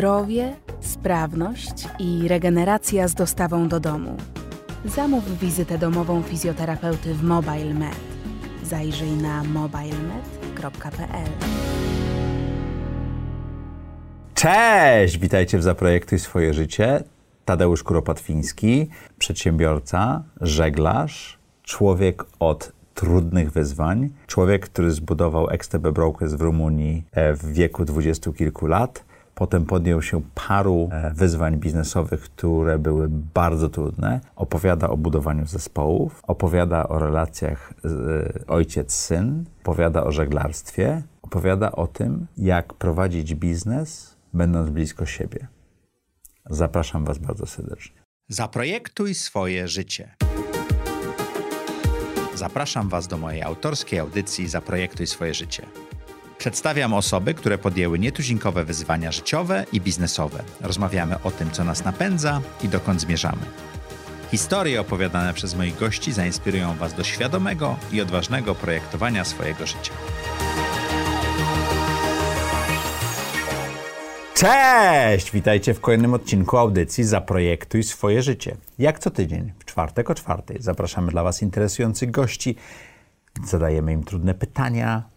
zdrowie, sprawność i regeneracja z dostawą do domu. Zamów wizytę domową fizjoterapeuty w Mobile Med. Zajrzyj na mobilemed.pl. Cześć! Witajcie w Zaprojektuj swoje życie. Tadeusz Kuropatwiński, przedsiębiorca, żeglarz, człowiek od trudnych wyzwań, człowiek, który zbudował XTB Brokers w Rumunii e, w wieku dwudziestu kilku lat. Potem podjął się paru e, wyzwań biznesowych, które były bardzo trudne. Opowiada o budowaniu zespołów, opowiada o relacjach e, ojciec-syn, opowiada o żeglarstwie, opowiada o tym, jak prowadzić biznes, będąc blisko siebie. Zapraszam Was bardzo serdecznie. Zaprojektuj swoje życie. Zapraszam Was do mojej autorskiej audycji Zaprojektuj swoje życie. Przedstawiam osoby, które podjęły nietuzinkowe wyzwania życiowe i biznesowe. Rozmawiamy o tym, co nas napędza i dokąd zmierzamy. Historie opowiadane przez moich gości zainspirują Was do świadomego i odważnego projektowania swojego życia. Cześć! Witajcie w kolejnym odcinku audycji Zaprojektuj swoje życie. Jak co tydzień, w czwartek o czwartej, zapraszamy dla Was interesujących gości, zadajemy im trudne pytania,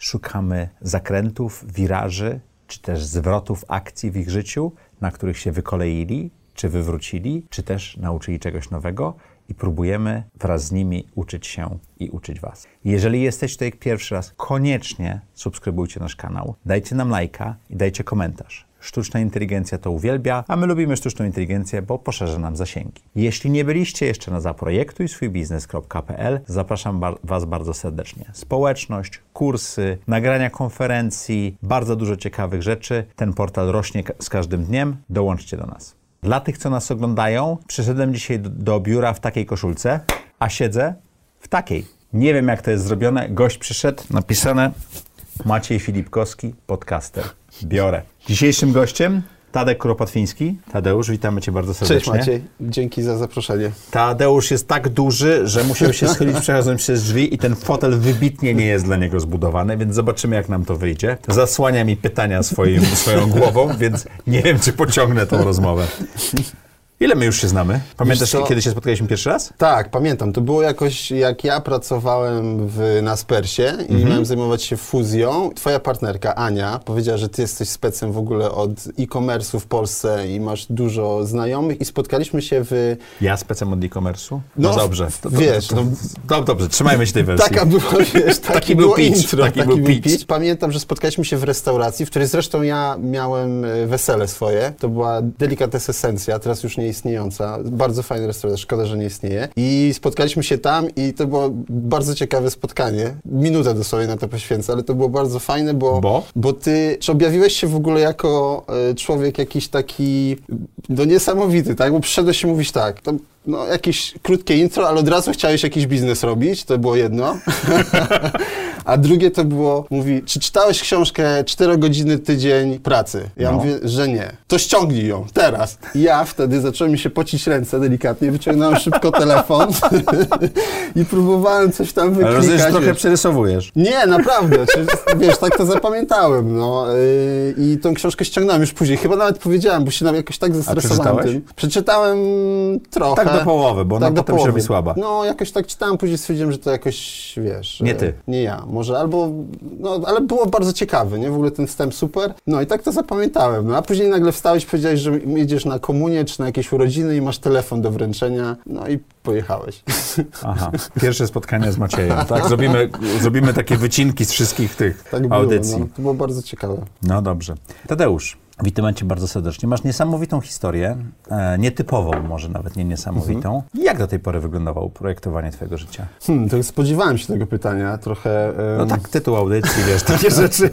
szukamy zakrętów, wiraży, czy też zwrotów akcji w ich życiu, na których się wykoleili, czy wywrócili, czy też nauczyli czegoś nowego i próbujemy wraz z nimi uczyć się i uczyć Was. Jeżeli jesteś tutaj pierwszy raz, koniecznie subskrybujcie nasz kanał, dajcie nam lajka i dajcie komentarz. Sztuczna inteligencja to uwielbia, a my lubimy sztuczną inteligencję, bo poszerza nam zasięgi. Jeśli nie byliście jeszcze na zaprojektuj swój biznes.pl, zapraszam Was bardzo serdecznie. Społeczność, kursy, nagrania konferencji, bardzo dużo ciekawych rzeczy. Ten portal rośnie z każdym dniem. Dołączcie do nas. Dla tych, co nas oglądają, przyszedłem dzisiaj do, do biura w takiej koszulce, a siedzę w takiej. Nie wiem, jak to jest zrobione. Gość przyszedł, napisane Maciej Filipkowski, podcaster. Biorę. Dzisiejszym gościem Tadek Kuropatwiński. Tadeusz, witamy Cię bardzo serdecznie. Cześć Maciej, dzięki za zaproszenie. Tadeusz jest tak duży, że musiał się schylić przechodząc przez drzwi i ten fotel wybitnie nie jest dla niego zbudowany, więc zobaczymy jak nam to wyjdzie. Zasłania mi pytania swoim, swoją głową, więc nie wiem, czy pociągnę tą rozmowę. Ile my już się znamy? Pamiętasz, kiedy się spotkaliśmy pierwszy raz? Tak, pamiętam. To było jakoś, jak ja pracowałem w Naspersie i Mhm. miałem zajmować się fuzją. Twoja partnerka, Ania, powiedziała, że ty jesteś specem w ogóle od e-commerce'u w Polsce i masz dużo znajomych i spotkaliśmy się w... Ja specem od e-commerce'u? No, No, dobrze. To, to, wiesz, to, no- to, dobrze, trzymajmy się tej wersji. Taka była, wiesz, taki, Taki był pitch, intro, taki taki, był pitch. pitch. Pamiętam, że spotkaliśmy się w restauracji, w której zresztą ja miałem e, wesele swoje. To była Delicates Essencja, teraz już nie istniejąca. Bardzo fajny restauracja, szkoda, że nie istnieje. I spotkaliśmy się tam i to było bardzo ciekawe spotkanie. Minutę dosłownie na to poświęcę, ale to było bardzo fajne, bo... Bo? Bo ty, czy objawiłeś się w ogóle jako e, człowiek jakiś taki, no niesamowity, tak? Bo przyszedłeś i mówisz tak, to, no jakieś krótkie intro, ale od razu chciałeś jakiś biznes robić, to było jedno. A drugie to było, mówi, czy czytałeś książkę 4 godziny tydzień pracy? Ja No. mówię, że nie. To ściągnij ją, teraz. I ja wtedy zacząłem mi się pocić ręce delikatnie, wyciągnąłem szybko telefon i próbowałem coś tam Ale wyklikać. rozumiem, że trochę przerysowujesz. Nie, naprawdę. Wiesz, tak to zapamiętałem. No. Yy, I tą książkę ściągnąłem już później. Chyba nawet powiedziałem, bo się nam jakoś tak zestresowałem tym. Przeczytałem trochę. Tak do połowy, bo Tak potem się połowy. słaba. No, jakoś tak czytałem, później stwierdziłem, że to jakoś, wiesz... Nie ty. Nie ja. Może albo... No, ale było bardzo ciekawe, nie? W ogóle ten wstęp super. No i tak to zapamiętałem. No, a później nagle wstałeś, powiedziałeś, że jedziesz na komunię, czy na jakieś urodziny i masz telefon do wręczenia. No i pojechałeś. Aha, pierwsze spotkanie z Maciejem, tak? Zrobimy, zrobimy takie wycinki z wszystkich tych Tak było, audycji. no. To było bardzo ciekawe. No dobrze. Tadeusz, witamy Cię bardzo serdecznie. Masz niesamowitą historię, e, nietypową może nawet, nie niesamowitą. Mhm. Jak do tej pory wyglądało projektowanie Twojego życia? Hmm, to spodziewałem się tego pytania trochę. No em, tak, tytuł audycji, wiesz, takie rzeczy.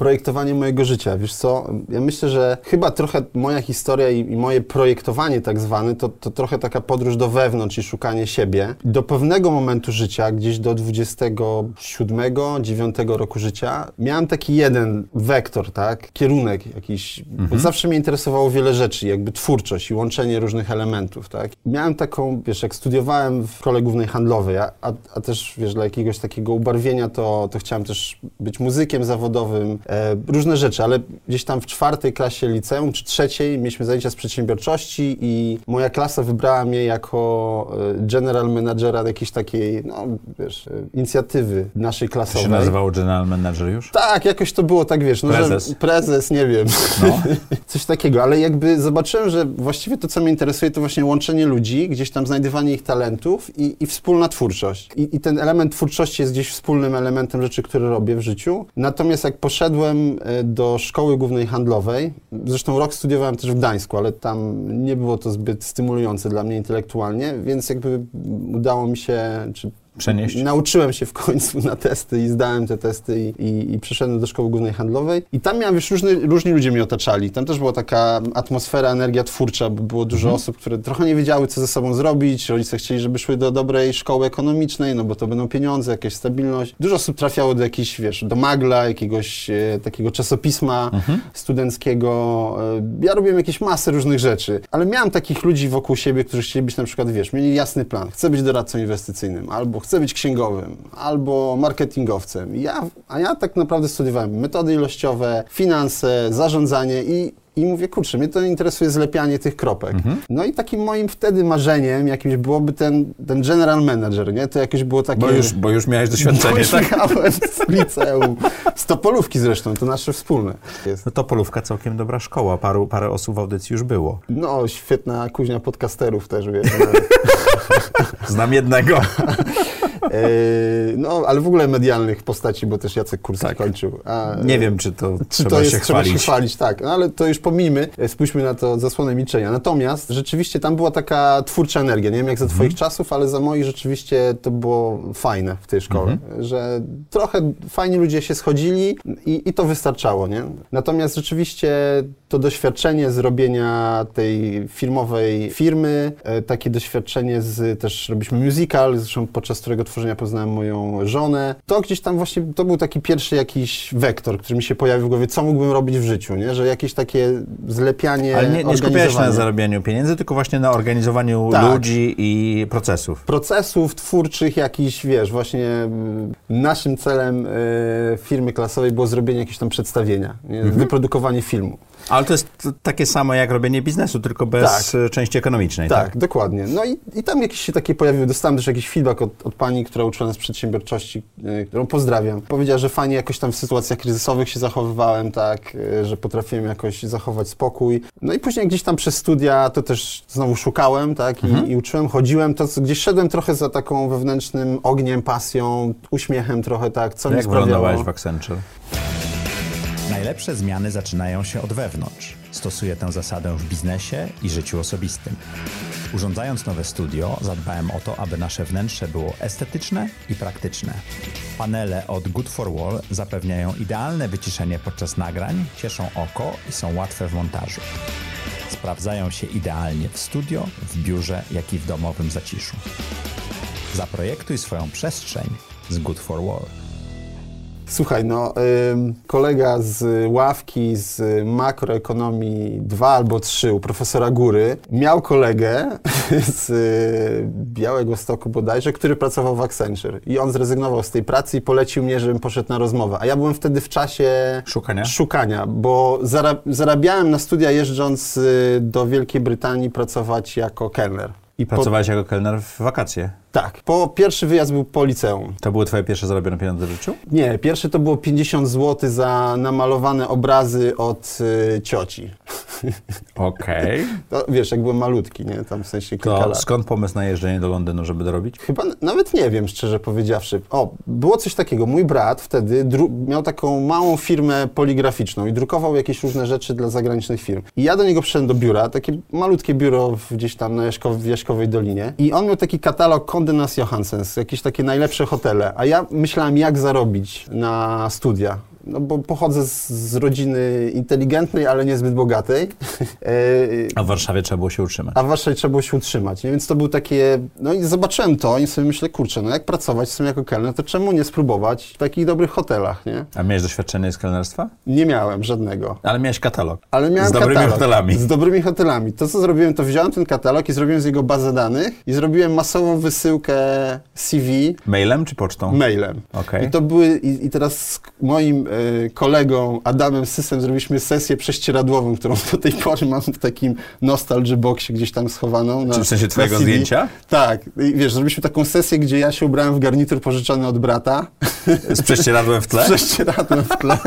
Projektowanie mojego życia. Wiesz co, ja myślę, że chyba trochę moja historia i, i moje projektowanie tak zwane, to, to trochę taka podróż do wewnątrz i szukanie siebie. Do pewnego momentu życia, gdzieś do 27, 9 roku życia, miałem taki jeden wektor, tak, kierunek jakiś, bo zawsze mnie interesowało wiele rzeczy, jakby twórczość i łączenie różnych elementów, tak. Miałem taką, wiesz, jak studiowałem w szkole głównej handlowej, a, a, a też, wiesz, dla jakiegoś takiego ubarwienia, to, to chciałem też być muzykiem zawodowym, różne rzeczy, ale gdzieś tam w czwartej klasie liceum, czy trzeciej, mieliśmy zajęcia z przedsiębiorczości i moja klasa wybrała mnie jako e, general managera jakiejś takiej, no wiesz, e, inicjatywy naszej To klasowej. się nazywało General Manager już? Tak, jakoś to było tak, wiesz, no, Prezes. że prezes, nie wiem, No. coś takiego, ale jakby zobaczyłem, że właściwie to, co mnie interesuje, to właśnie łączenie ludzi, gdzieś tam znajdywanie ich talentów i, i wspólna twórczość. I, I ten element twórczości jest gdzieś wspólnym elementem rzeczy, które robię w życiu. Natomiast jak poszedłem e, do szkoły głównej handlowej, zresztą rok studiowałem też w Gdańsku, ale tam nie było to zbyt stymulujące dla mnie intelektualnie, więc jakby udało mi się, czy Przenieść? Nauczyłem się w końcu na testy i zdałem te testy i, i, i przyszedłem do szkoły głównej handlowej. I tam miałem, wiesz, różny, różni ludzie mnie otaczali. Tam też była taka atmosfera, energia twórcza, bo było dużo osób, które trochę nie wiedziały, co ze sobą zrobić. Rodzice chcieli, żeby szły do dobrej szkoły ekonomicznej, no bo to będą pieniądze, jakaś stabilność. Dużo osób trafiało do jakiejś, wiesz, do magla, jakiegoś e, takiego czasopisma studenckiego. E, ja robiłem jakieś masę różnych rzeczy, ale miałem takich ludzi wokół siebie, którzy chcieli być na przykład, wiesz, mieli jasny plan. Chcę być doradcą inwestycyjnym, albo chcę być księgowym, albo marketingowcem. Ja, a ja tak naprawdę studiowałem metody ilościowe, finanse, zarządzanie i i mówię, kurczę, mnie to interesuje zlepianie tych kropek. No i takim moim wtedy marzeniem jakimś byłoby ten, ten general manager, nie? To jakieś było takie... Bo już, bo już miałeś Bo doświadczenie, już tak? miałem z liceum. Z Topolówki zresztą, to nasze wspólne. Jest. No to Polówka całkiem dobra szkoła. Paru, parę osób w audycji już było. No, świetna kuźnia podcasterów też, wiesz. Znam jednego. Yy, no, ale w ogóle medialnych postaci, bo też Jacek Kurski Tak. kończył. A, Nie wiem, czy to Czy trzeba to jest, się trzeba chwalić. się chwalić, tak. No, ale to już pomijmy, e, spójrzmy na to zasłonę milczenia. Natomiast rzeczywiście tam była taka twórcza energia. Nie wiem jak za Mhm. twoich czasów, ale za moich rzeczywiście to było fajne w tej szkole. Mhm. Że trochę fajni ludzie się schodzili i, i to wystarczało, nie? Natomiast rzeczywiście to doświadczenie zrobienia tej filmowej firmy, e, takie doświadczenie z, też robiliśmy musical, zresztą podczas którego tworzenia poznałem moją żonę. To gdzieś tam właśnie, to był taki pierwszy jakiś wektor, który mi się pojawił w głowie, co mógłbym robić w życiu, nie? Że jakieś takie zlepianie, Ale nie, nie skupiałeś się na zarabianiu pieniędzy, tylko właśnie na organizowaniu Tak. ludzi i procesów. procesów twórczych jakiś, wiesz, właśnie naszym celem e, firmy klasowej było zrobienie jakiegoś tam przedstawienia? Mhm. wyprodukowanie filmu. Ale to jest takie samo jak robienie biznesu, tylko bez Tak. e, części ekonomicznej, tak? Tak, dokładnie. No i, i tam jakieś się takie pojawiły. Dostałem też jakiś feedback od, od pani, która uczyła nas przedsiębiorczości, y, którą pozdrawiam. Powiedziała, że fajnie jakoś tam w sytuacjach kryzysowych się zachowywałem, tak, y, że potrafiłem jakoś zachować spokój. No i później gdzieś tam przez studia to też znowu szukałem, tak, i, i uczyłem, chodziłem, to gdzieś szedłem trochę za taką wewnętrznym ogniem, pasją, uśmiechem trochę, tak, co mi Jak sprawiało... wylądowałeś w Accenture? Najlepsze zmiany zaczynają się od wewnątrz. Stosuję tę zasadę w biznesie i życiu osobistym. Urządzając nowe studio, zadbałem o to, aby nasze wnętrze było estetyczne i praktyczne. Panele od Good for Wall zapewniają idealne wyciszenie podczas nagrań, cieszą oko i są łatwe w montażu. Sprawdzają się idealnie w studio, w biurze, jak i w domowym zaciszu. Zaprojektuj swoją przestrzeń z Good for Wall. Słuchaj, no, ym, kolega z ławki z makroekonomii 2 albo 3 u profesora Góry miał kolegę z y, Białego Stoku bodajże, który pracował w Accenture. I on zrezygnował z tej pracy i polecił mnie, żebym poszedł na rozmowę. A ja byłem wtedy w czasie Szukania? szukania bo zara zarabiałem na studia jeżdżąc y, do Wielkiej Brytanii pracować jako kelner. I po, Pracowałeś jako kelner w wakacje. tak, po pierwszy wyjazd był po liceum. To były twoje pierwsze zarobione pieniądze w życiu? Nie, pierwsze to było 50 zł za namalowane obrazy od y, cioci. Okej. To, wiesz, jak byłem malutki, nie? Tam w sensie kilka To lat. skąd pomysł na jeżdżenie do Londynu, żeby dorobić? Chyba nawet nie wiem, szczerze powiedziawszy. O, było coś takiego. Mój brat wtedy miał taką małą firmę poligraficzną i drukował jakieś różne rzeczy dla zagranicznych firm. I ja do niego przyszedłem do biura, takie malutkie biuro gdzieś tam na Jaśkow- w Dolinie. I on miał taki katalog Condé Nast Johansens, jakieś takie najlepsze hotele. A ja myślałem, jak zarobić na studia. No bo pochodzę z, z rodziny inteligentnej, ale niezbyt bogatej. E, A w Warszawie trzeba było się utrzymać. a w Warszawie trzeba było się utrzymać. Nie? Więc to był takie. No i zobaczyłem to i sobie myślę, kurczę, no jak pracować z tym jako kelner, to czemu nie spróbować w takich dobrych hotelach, nie? A miałeś doświadczenie z kelnerstwa? Nie miałem żadnego. Ale miałeś katalog. Ale miałem Z dobrymi katalog. hotelami. Z dobrymi hotelami. To, co zrobiłem, to wziąłem ten katalog i zrobiłem z jego bazę danych i zrobiłem masową wysyłkę CV Mailem czy pocztą? mailem. Okej. I to były, i, i teraz moim kolegą Adamem Sysem zrobiliśmy sesję prześcieradłową, którą do tej pory mam w takim nostalgia boxie gdzieś tam schowaną. Na, Czy w sensie twojego CD. zdjęcia? Tak. I wiesz, zrobiliśmy taką sesję, gdzie ja się ubrałem w garnitur pożyczony od brata. Z prześcieradłem w tle? prześcieradłem w tle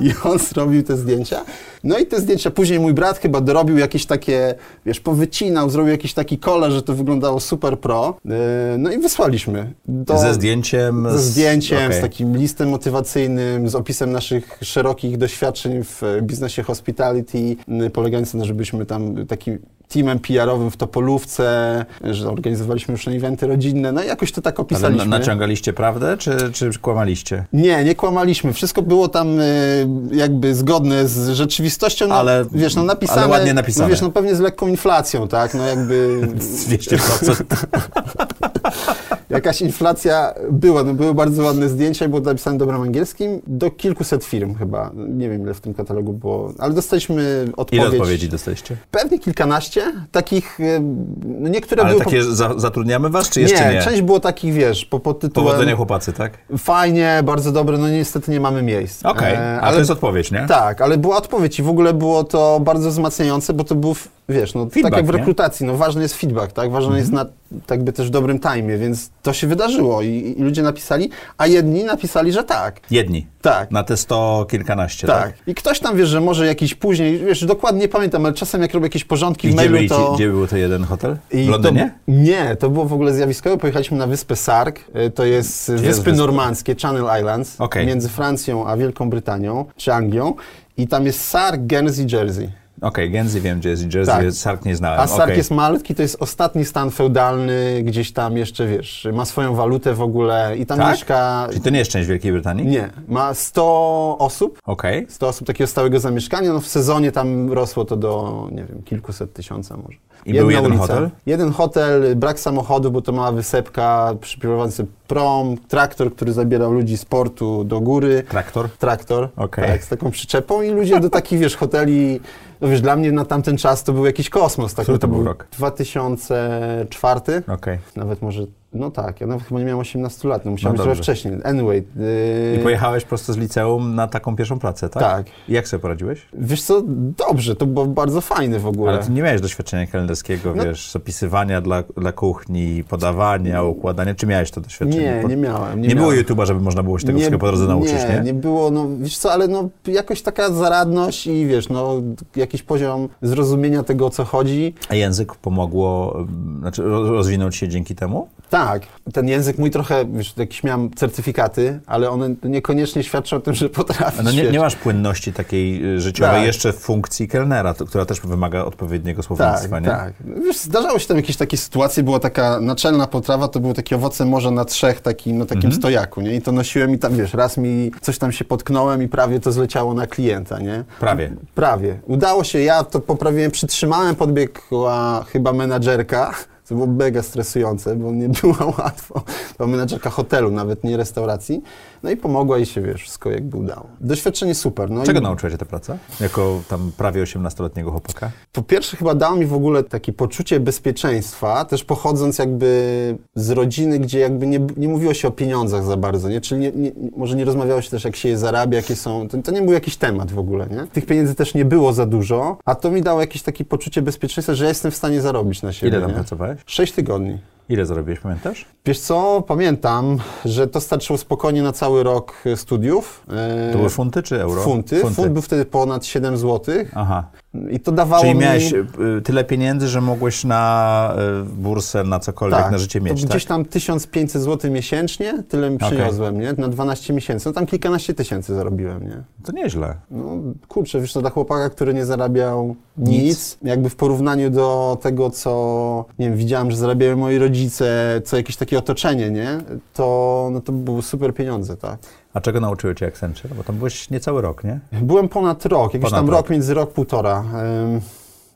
i on zrobił te zdjęcia. No i te zdjęcia, później mój brat chyba dorobił jakieś takie, wiesz, powycinał, zrobił jakiś taki kolor, że to wyglądało super pro. Yy, No i wysłaliśmy. Do, Ze zdjęciem? Ze zdjęciem, Okej. z takim listem motywacyjnym, z opisem naszych szerokich doświadczeń w biznesie hospitality, yy, polegającym na, żebyśmy tam takim teamem PR-owym w Topolówce, że organizowaliśmy już eventy rodzinne, no i jakoś to tak Ale opisaliśmy. na, naciągaliście prawdę, czy, czy kłamaliście? Nie, nie kłamaliśmy. Wszystko było tam y, jakby zgodne z rzeczywistością, no, Ale- wiesz, no napisane. ale ładnie napisane. No wiesz, no pewnie z lekką inflacją, tak, no jakby 200%. jakaś inflacja była, no były bardzo ładne zdjęcia i było napisane dobrem angielskim do kilkuset firm chyba. Nie wiem, ile w tym katalogu było, ale dostaliśmy odpowiedź. Ile odpowiedzi dostaliście? Pewnie kilkanaście takich, y, no niektóre Ale były... takie za, zatrudniamy was, czy po... jeszcze nie? nie, część było takich, wiesz, po, pod tytułem... Powodzenia chłopacy, tak? Fajnie, bardzo dobre, no niestety nie mamy miejsc. Okej, E, a to jest odpowiedź, nie? Tak, ale była odpowiedź i w ogóle było to bardzo wzmacniające, bo to był, wiesz, no Feedback, tak jak w nie? rekrutacji, no ważny jest feedback, tak? Ważny jest na tak by też w dobrym timie, więc to się wydarzyło i, i ludzie napisali, a jedni napisali, że tak. Jedni. Tak. Na te sto kilkanaście, tak? Tak. I ktoś tam, wiesz, że może jakiś później, wiesz, dokładnie nie pamiętam, ale czasem jak robię jakieś porządki I w gdzie, mailu, ci, to... gdzie był to jeden hotel? I W Londynie? To, nie, to było w ogóle zjawiskowe. Pojechaliśmy na wyspę Sark. Y, To jest jest wyspy wyspa? normandzkie, Channel Islands, Okej. między Francją a Wielką Brytanią, czy Anglią. I tam jest Sark, Guernsey, Jersey. Okej, Guernsey wiem, gdzie jest Jersey, Tak. Sark nie znałem. A Sark Okej. jest malutki, to jest ostatni stan feudalny, gdzieś tam jeszcze, wiesz, ma swoją walutę w ogóle i tam Tak? mieszka... Czyli to nie jest część Wielkiej Brytanii? Nie, ma 100 osób, Okej. 100 osób takiego stałego zamieszkania, no w sezonie tam rosło to do, nie wiem, kilkuset tysiąca może. I był jeden hotel? Jeden hotel, brak samochodów, bo to mała wysepka, przypływający prom, traktor, który zabierał ludzi z portu do góry. Traktor? Traktor, Okej. tak, z taką przyczepą i ludzie do takich, wiesz, hoteli, no wiesz, dla mnie na tamten czas to był jakiś kosmos. Tak, Który bo to był rok? 2004, Okej. nawet może, no tak, ja nawet chyba nie miałem 18 lat, no musiałem No być wcześniej. Anyway. I yy, pojechałeś prosto z liceum na taką pierwszą pracę, tak? Tak. I jak sobie poradziłeś? Wiesz co, dobrze, to było bardzo fajne w ogóle. Ale ty nie miałeś doświadczenia kelnerskiego, No- wiesz, zapisywania dla, dla kuchni, podawania, układania. Czy miałeś to doświadczenie? Nie, nie miałem. Nie, Nie, było. YouTube'a, żeby można było się tego wszystkiego po drodze nauczyć, nie? nie? Nie, było, no wiesz co, ale no jakoś taka zaradność i wiesz, no jakiś poziom zrozumienia tego, o co chodzi. A język pomogło, znaczy ro- rozwinął się dzięki temu? Tak, ten język mój trochę, wiesz, jakieś miałem certyfikaty, ale one niekoniecznie świadczą o tym, że potrafię. No nie, nie masz płynności takiej y, życiowej Tak. jeszcze w funkcji kelnera, to, która też wymaga odpowiedniego Tak, słownictwa, nie? tak. Wiesz, zdarzały się tam jakieś takie sytuacje, była taka naczelna potrawa, to były takie owoce morza na trzech, taki, no, takim Mhm. stojaku, nie? I to nosiłem i tam, wiesz, raz mi coś tam się potknąłem i prawie to zleciało na klienta, nie? Prawie. Prawie. Udało się, ja to poprawiłem, przytrzymałem, podbiegła chyba menadżerka, co było mega stresujące, bo nie było łatwo. Była menadżerka hotelu, nawet nie restauracji. No i pomogła i się, wiesz, wszystko jakby udało. Doświadczenie super. No Czego i nauczyłeś się tę pracę? Jako tam prawie 18-letniego chłopaka? Po pierwsze chyba dało mi w ogóle takie poczucie bezpieczeństwa, też pochodząc jakby z rodziny, gdzie jakby nie, nie mówiło się o pieniądzach za bardzo, nie? Czyli nie, nie, może nie rozmawiało się też, jak się je zarabia, jakie są... To, to nie był jakiś temat w ogóle, nie? Tych pieniędzy też nie było za dużo, a to mi dało jakieś takie poczucie bezpieczeństwa, że ja jestem w stanie zarobić na siebie, Ile tam nie? pracowałeś? Sześć tygodni. Ile zarobiłeś, pamiętasz? Wiesz co, pamiętam, że to starczyło spokojnie na cały rok e, studiów. E, To były funty czy euro? Funty. Funt był wtedy ponad 7 zł Aha. I to dawało Czyli mi... miałeś y, tyle pieniędzy, że mogłeś na y, bursę, na cokolwiek, na życie mieć, to tak? gdzieś tam 1500 zł miesięcznie, tyle mi przyniosłem, nie? Na 12 miesięcy. No tam kilkanaście tysięcy zarobiłem, nie? To nieźle. No kurczę, wiesz, to dla chłopaka, który nie zarabiał nic, jakby w porównaniu do tego, co, nie wiem, widziałem, że zarabiają moi rodzice, co jakieś takie otoczenie, nie? To, no to były super pieniądze, tak. A czego nauczyły cię Accenture? Bo tam byłeś niecały rok, nie? Byłem ponad rok, jakiś Ponad tam rok. rok, między rok, półtora.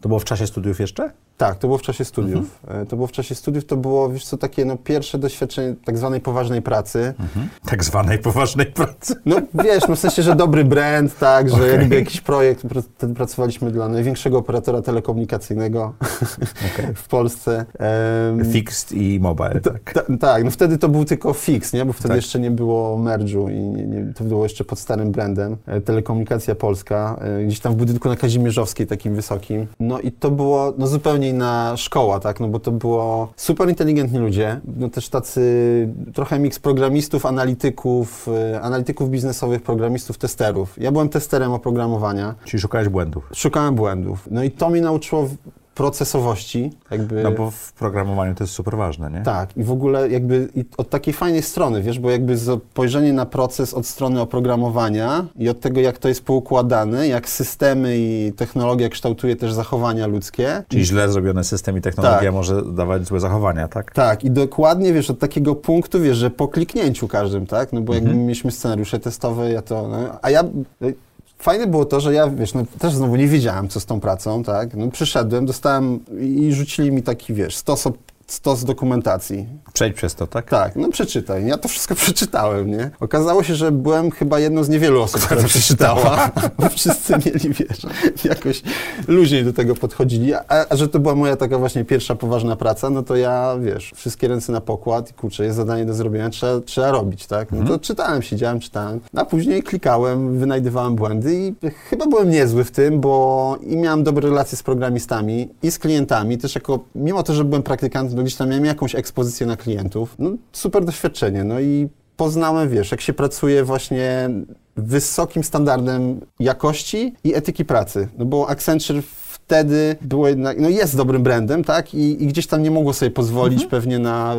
To było w czasie studiów jeszcze? Tak, to było w czasie studiów. E, To było w czasie studiów, to było, wiesz co, takie no, pierwsze doświadczenie tak zwanej poważnej pracy. Tak zwanej poważnej pracy. No wiesz, no w sensie, że dobry brand, tak, że Okej. jakby jakiś projekt, pr- wtedy pracowaliśmy dla największego operatora telekomunikacyjnego w Polsce. Em, Fixed i mobile, tak. Ta, tak, no wtedy to był tylko fix, nie? bo wtedy Tak. jeszcze nie było merge'u i nie, nie, to było jeszcze pod starym brandem. E, Telekomunikacja Polska, e, gdzieś tam w budynku na Kazimierzowskiej takim wysokim. No i to było no, zupełnie inna szkoła, tak, no bo to było super inteligentni ludzie, no też tacy trochę miks programistów, analityków, e, analityków biznesowych, programistów, testerów. Ja byłem testerem oprogramowania, Czyli szukałeś błędów. szukałem błędów. No i to mi nauczyło procesowości, jakby... No bo w programowaniu to jest super ważne, nie? Tak, i w ogóle jakby od takiej fajnej strony, wiesz, bo jakby spojrzenie na proces od strony oprogramowania i od tego, jak to jest poukładane, jak systemy i technologia kształtuje też zachowania ludzkie. Czyli źle zrobiony system i technologia Tak. może dawać złe zachowania, tak? Tak, i dokładnie, wiesz, od takiego punktu, wiesz, że po kliknięciu każdym, tak, no bo jakby Mhm. mieliśmy scenariusze testowe, ja to, no, a ja... Fajne było to, że ja, wiesz, no, też znowu nie wiedziałem, co z tą pracą, tak? No, przyszedłem, dostałem i rzucili mi taki, wiesz, stos, op- stos dokumentacji. Przejdź przez to, tak? Tak, no przeczytaj. Ja to wszystko przeczytałem, nie? Okazało się, że byłem chyba jedną z niewielu osób, która przeczytała, bo wszyscy mieli, wiesz, jakoś luźniej do tego podchodzili, a, a że to była moja taka właśnie pierwsza poważna praca, no to ja, wiesz, wszystkie ręce na pokład i kurczę, jest zadanie do zrobienia, trzeba, trzeba robić, tak? No to czytałem, siedziałem, czytałem, a później klikałem, wynajdywałem błędy i chyba byłem niezły w tym, bo i miałem dobre relacje z programistami i z klientami, też jako, mimo to, że byłem praktykantem, gdzieś tam miałem jakąś ekspozycję na klientów. No, super doświadczenie. No i poznałem, wiesz, jak się pracuje właśnie wysokim standardem jakości i etyki pracy. No bo Accenture wtedy było jednak, no jest dobrym brandem, tak? I, i gdzieś tam nie mogło sobie pozwolić pewnie na,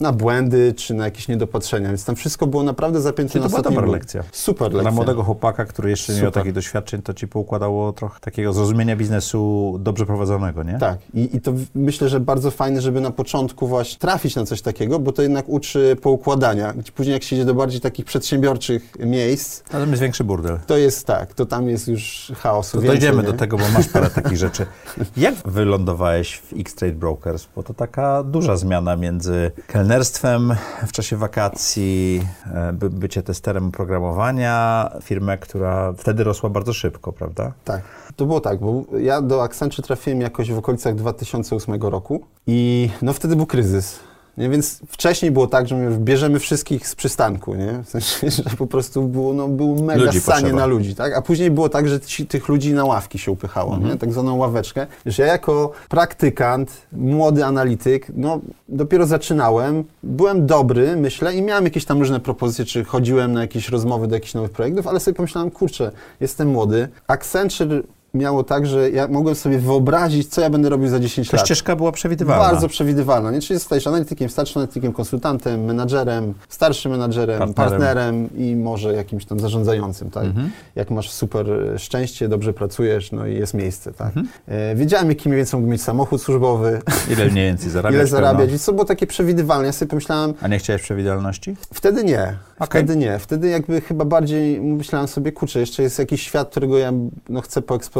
na błędy czy na jakieś niedopatrzenia, więc tam wszystko było naprawdę zapięte Czyli na to była dobra lekcja. Super lekcja. Dla młodego chłopaka, który jeszcze nie miał Super. takich doświadczeń, to ci poukładało trochę takiego zrozumienia biznesu dobrze prowadzonego, nie? Tak, i, i to myślę, że bardzo fajne, żeby na początku właśnie trafić na coś takiego, bo to jednak uczy poukładania. Gdzie Później jak się idzie do bardziej takich przedsiębiorczych miejsc, Ale jest większy burdel. to jest tak, to tam jest już chaosu To więcej, dojdziemy nie? do tego, bo masz parę takich rzeczy. Jak wylądowałeś w X-Trade Brokers? Bo to taka duża zmiana między kelnerstwem w czasie wakacji, e, by, bycie testerem oprogramowania, firmę, która wtedy rosła bardzo szybko, prawda? Tak. To było tak, bo ja do Accenture trafiłem jakoś w okolicach 2008 roku i no wtedy był kryzys. Nie? Więc wcześniej było tak, że my bierzemy wszystkich z przystanku, nie? W sensie, że po prostu było, no, było mega Ludzi potrzeba. na ludzi, tak? A później było tak, że ci, tych ludzi na ławki się upychało, nie? Tak zwaną ławeczkę. Wiesz, ja jako praktykant, młody analityk, no dopiero zaczynałem, byłem dobry, myślę, i miałem jakieś tam różne propozycje, czy chodziłem na jakieś rozmowy do jakichś nowych projektów, ale sobie pomyślałem, kurczę, jestem młody. Accenture miało tak, że ja mogłem sobie wyobrazić, co ja będę robił za 10 Ta lat. ścieżka była przewidywalna. Bardzo przewidywalna. Nie? Czyli zostajesz analitykiem, starszym analitykiem, konsultantem, menadżerem, starszym menadżerem, Partnerem. partnerem, i może jakimś tam zarządzającym. Tak? Jak masz super e, szczęście, dobrze pracujesz, no i jest miejsce. Tak? E, wiedziałem, jaki mniej więcej mógł mieć samochód służbowy, Ile mniej więcej zarabiać? ile zarabiać. Więc to było takie przewidywalne. Ja sobie pomyślałem, A nie chciałeś przewidywalności? Wtedy nie. Okej. Wtedy nie. Wtedy jakby chyba bardziej myślałem sobie, kurczę, jeszcze jest jakiś świat, którego ja no, chcę poeksplorować.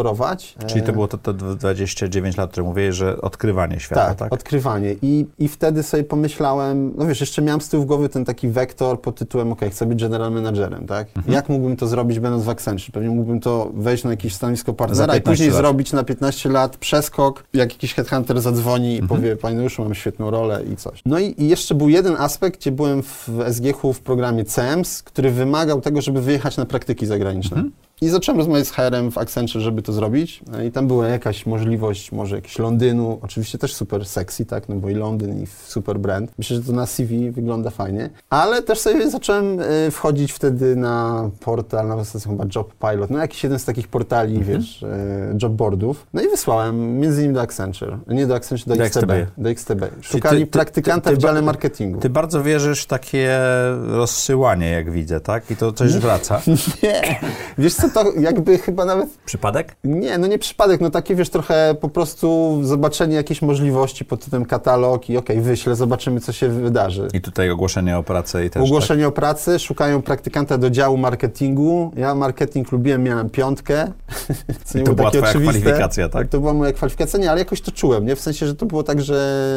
Czyli to E, było to, to 29 lat, które mówiłeś, że odkrywanie świata, tak, tak? odkrywanie. I, I wtedy sobie pomyślałem, no wiesz, jeszcze miałem z tyłu głowy ten taki wektor pod tytułem, ok, chcę być general managerem, tak? Mhm. Jak mógłbym to zrobić będąc w Accenture? Pewnie mógłbym to wejść na jakieś stanowisko partnera i 15 później lat. zrobić na 15 lat przeskok, jak jakiś headhunter zadzwoni i Mhm. powie, panie Januszu, mam świetną rolę i coś. No i, i jeszcze był jeden aspekt, gdzie byłem w SGH w programie CEMS, który wymagał tego, żeby wyjechać na praktyki zagraniczne. Mhm. I zacząłem rozmawiać z HR-em w Accenture, żeby to zrobić. No I tam była jakaś możliwość, może jakiegoś Londynu, oczywiście też super sexy, tak, no bo i Londyn, i super brand. Myślę, że to na CV wygląda fajnie. Ale też sobie zacząłem y, wchodzić wtedy na portal, na zasadzie chyba Job Pilot, no jakiś jeden z takich portali, Mhm. wiesz, y, jobboardów. No i wysłałem między innymi do Accenture, nie do Accenture, do, Do XTB. XTB. Do XTB. Szukali ty- ty- praktykanta ty- w dziale marketingu. Ty bardzo wierzysz w takie rozsyłanie, jak widzę, tak? I to coś wraca. Nie. Wiesz co, to jakby chyba nawet Przypadek? nie, no nie przypadek, no takie wiesz, trochę po prostu zobaczenie jakiejś możliwości pod tytułem katalog i okej, wyślę, zobaczymy, co się wydarzy. I tutaj ogłoszenie o pracę i też Ogłoszenie o pracy, szukają praktykanta do działu marketingu. Ja marketing lubiłem, miałem piątkę. Co I to była twoja oczywiste. kwalifikacja, tak? To była moja kwalifikacja, nie, ale jakoś to czułem, nie? W sensie, że to było tak, że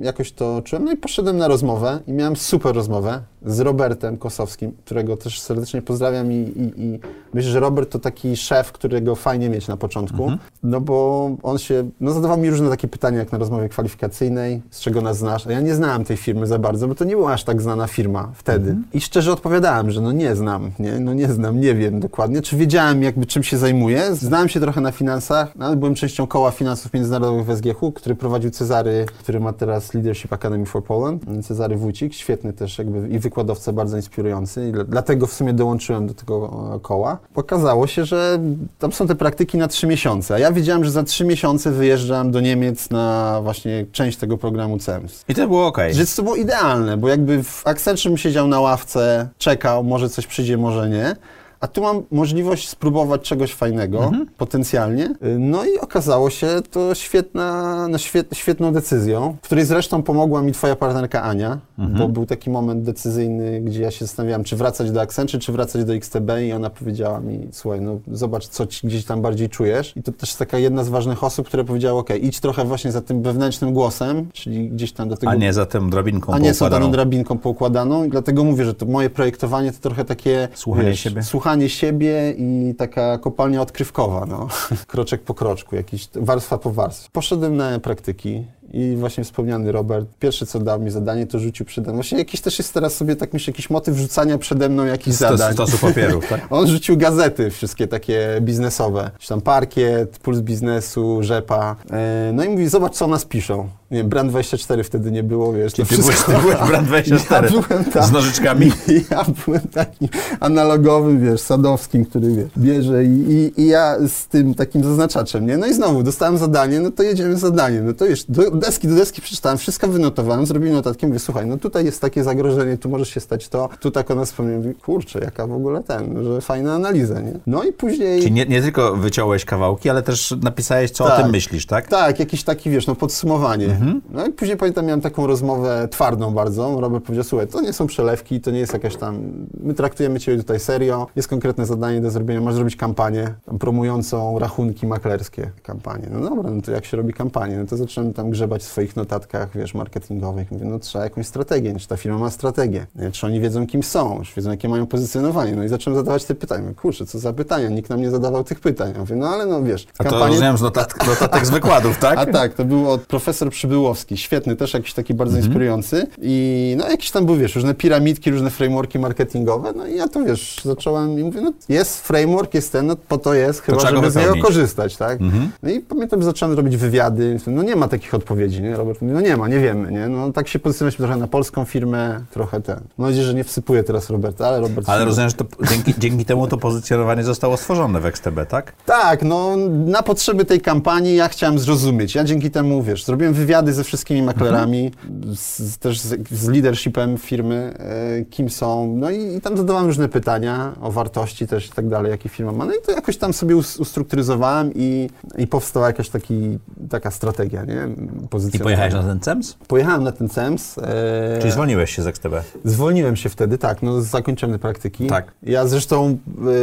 jakoś to czułem. No i poszedłem na rozmowę i miałem super rozmowę z Robertem Kosowskim, którego też serdecznie pozdrawiam i, i, i myślę, że Robert to taki szef, którego fajnie mieć na początku, Mhm. no bo on się, no zadawał mi różne takie pytania, jak na rozmowie kwalifikacyjnej, z czego nas znasz, a ja nie znałem tej firmy za bardzo, bo to nie była aż tak znana firma wtedy. Mhm. I szczerze odpowiadałem, że no nie znam, nie, no nie znam, nie wiem dokładnie, czy wiedziałem jakby czym się zajmuję, znałem się trochę na finansach, no, ale byłem częścią koła finansów międzynarodowych w SGH, który prowadził Cezary, który ma teraz Leadership Academy for Poland, Cezary Wójcik, świetny też jakby i wykładowca bardzo inspirujący i dla- dlatego w sumie dołączyłem do tego e, koła. Okazało się, że tam są te praktyki na trzy miesiące, a ja wiedziałem, że za trzy miesiące wyjeżdżam do Niemiec na właśnie część tego programu CEMS. I to było okej. Że to było idealne, bo jakby w Accenture siedział na ławce, czekał, może coś przyjdzie, może nie. A tu mam możliwość spróbować czegoś fajnego, potencjalnie. Y, No i okazało się to świetna, no świet, świetną decyzją, w której zresztą pomogła mi twoja partnerka Ania, bo był taki moment decyzyjny, gdzie ja się zastanawiałem, czy wracać do Accenture, czy wracać do XTB i ona powiedziała mi, słuchaj, no zobacz, co ci gdzieś tam bardziej czujesz. I to też taka jedna z ważnych osób, która powiedziała, ok, idź trochę właśnie za tym wewnętrznym głosem, czyli gdzieś tam do tego A nie za tym drabinką a nie daną poukładaną. drabinką poukładaną i dlatego mówię, że to moje projektowanie to trochę takie Słuchanie siebie. słuchanie siebie i taka kopalnia odkrywkowa, no. kroczek po kroczku, jakiś warstwa po warstwie. Poszedłem na praktyki i właśnie wspomniany Robert, pierwsze co dał mi zadanie, to rzucił przede mną. Właśnie jakiś też jest teraz sobie tak myślę, jakiś motyw rzucania przede mną jakichś zadań. stosu papierów, tak? On rzucił gazety, wszystkie takie biznesowe. Czy tam parkiet, puls biznesu, rzepa. E, No i mówi, zobacz co o nas piszą. Nie wiem, Brand 24 wtedy nie było, wiesz. to Ty byłeś, wszystko- ty byłeś Brand 24 Ja byłem tam. z nożyczkami. Ja byłem takim analogowym, wiesz, sadowskim, który wiesz, bierze i, i, i ja z tym takim zaznaczaczem, nie? No i znowu dostałem zadanie, no to jedziemy zadanie. No to wiesz, do deski do deski przeczytałem, wszystko wynotowałem, zrobiłem notatki, mówię, słuchaj, no tutaj jest takie zagrożenie, tu może się stać to. Tu tak o nas wspomniałem, kurczę, jaka w ogóle ten, że fajna analiza, nie? No i później... Czyli nie, nie tylko wyciąłeś kawałki, ale też napisałeś, co o Tak. tym myślisz, tak? Tak, jakiś taki, wiesz, no podsumowanie. Mhm. No i później pamiętam, miałem taką rozmowę twardą bardzo. Robert powiedział, słuchaj, to nie są przelewki, to nie jest jakaś tam, my traktujemy Ciebie tutaj serio, jest konkretne zadanie do zrobienia, masz zrobić kampanię promującą rachunki maklerskie. Kampanię. No dobra, no to jak się robi kampanię? No to zacząłem tam grzebać w swoich notatkach, wiesz, marketingowych. Mówię, no trzeba jakąś strategię, czy ta firma ma strategię, czy oni wiedzą, kim są, czy wiedzą, jakie mają pozycjonowanie. No i zacząłem zadawać te pytania. Mówię, Kurczę, co za pytania? Nikt nam nie zadawał tych pytań. Mówię, no ale no wiesz, A to rozumiem z notat notatek z wykładów, tak? a tak, to był od profesor Przybyłowski, świetny, też jakiś taki bardzo Mhm. inspirujący. I no jakieś tam były, wiesz, różne piramidki, różne frameworki marketingowe, no i ja to, wiesz, zacząłem i mówię, no jest framework, jest ten, no po to jest, chyba go żeby z niego korzystać, tak? Mhm. No i pamiętam, że zacząłem robić wywiady, no nie ma takich odpowiedzi, nie? Robert mówi, no nie ma, nie wiemy, nie? No tak się pozycjonowaliśmy trochę na polską firmę, trochę ten. Mam nadzieję, że nie wsypuję teraz Roberta, ale Robert... Ale rozumiem, że to dzięki, dzięki temu to pozycjonowanie zostało stworzone w XTB, tak? Tak, no na potrzeby tej kampanii ja chciałem zrozumieć. Ja dzięki temu, wiesz, zrobiłem wywiady ze wszystkimi maklerami, z, z, też z, z leadershipem firmy, e, kim są, no i, i tam zadawałem różne pytania o wartości też i tak dalej, jakie firma ma. No i to jakoś tam sobie us, ustrukturyzowałem i, i powstała jakaś taki, taka strategia, nie? I Pozycjonowania. pojechałeś na ten CEMS? Pojechałem na ten CEMS. E, Czyli zwolniłeś się z XTB? Zwolniłem się wtedy, tak, no zakończyłem praktyki. Tak. Ja zresztą,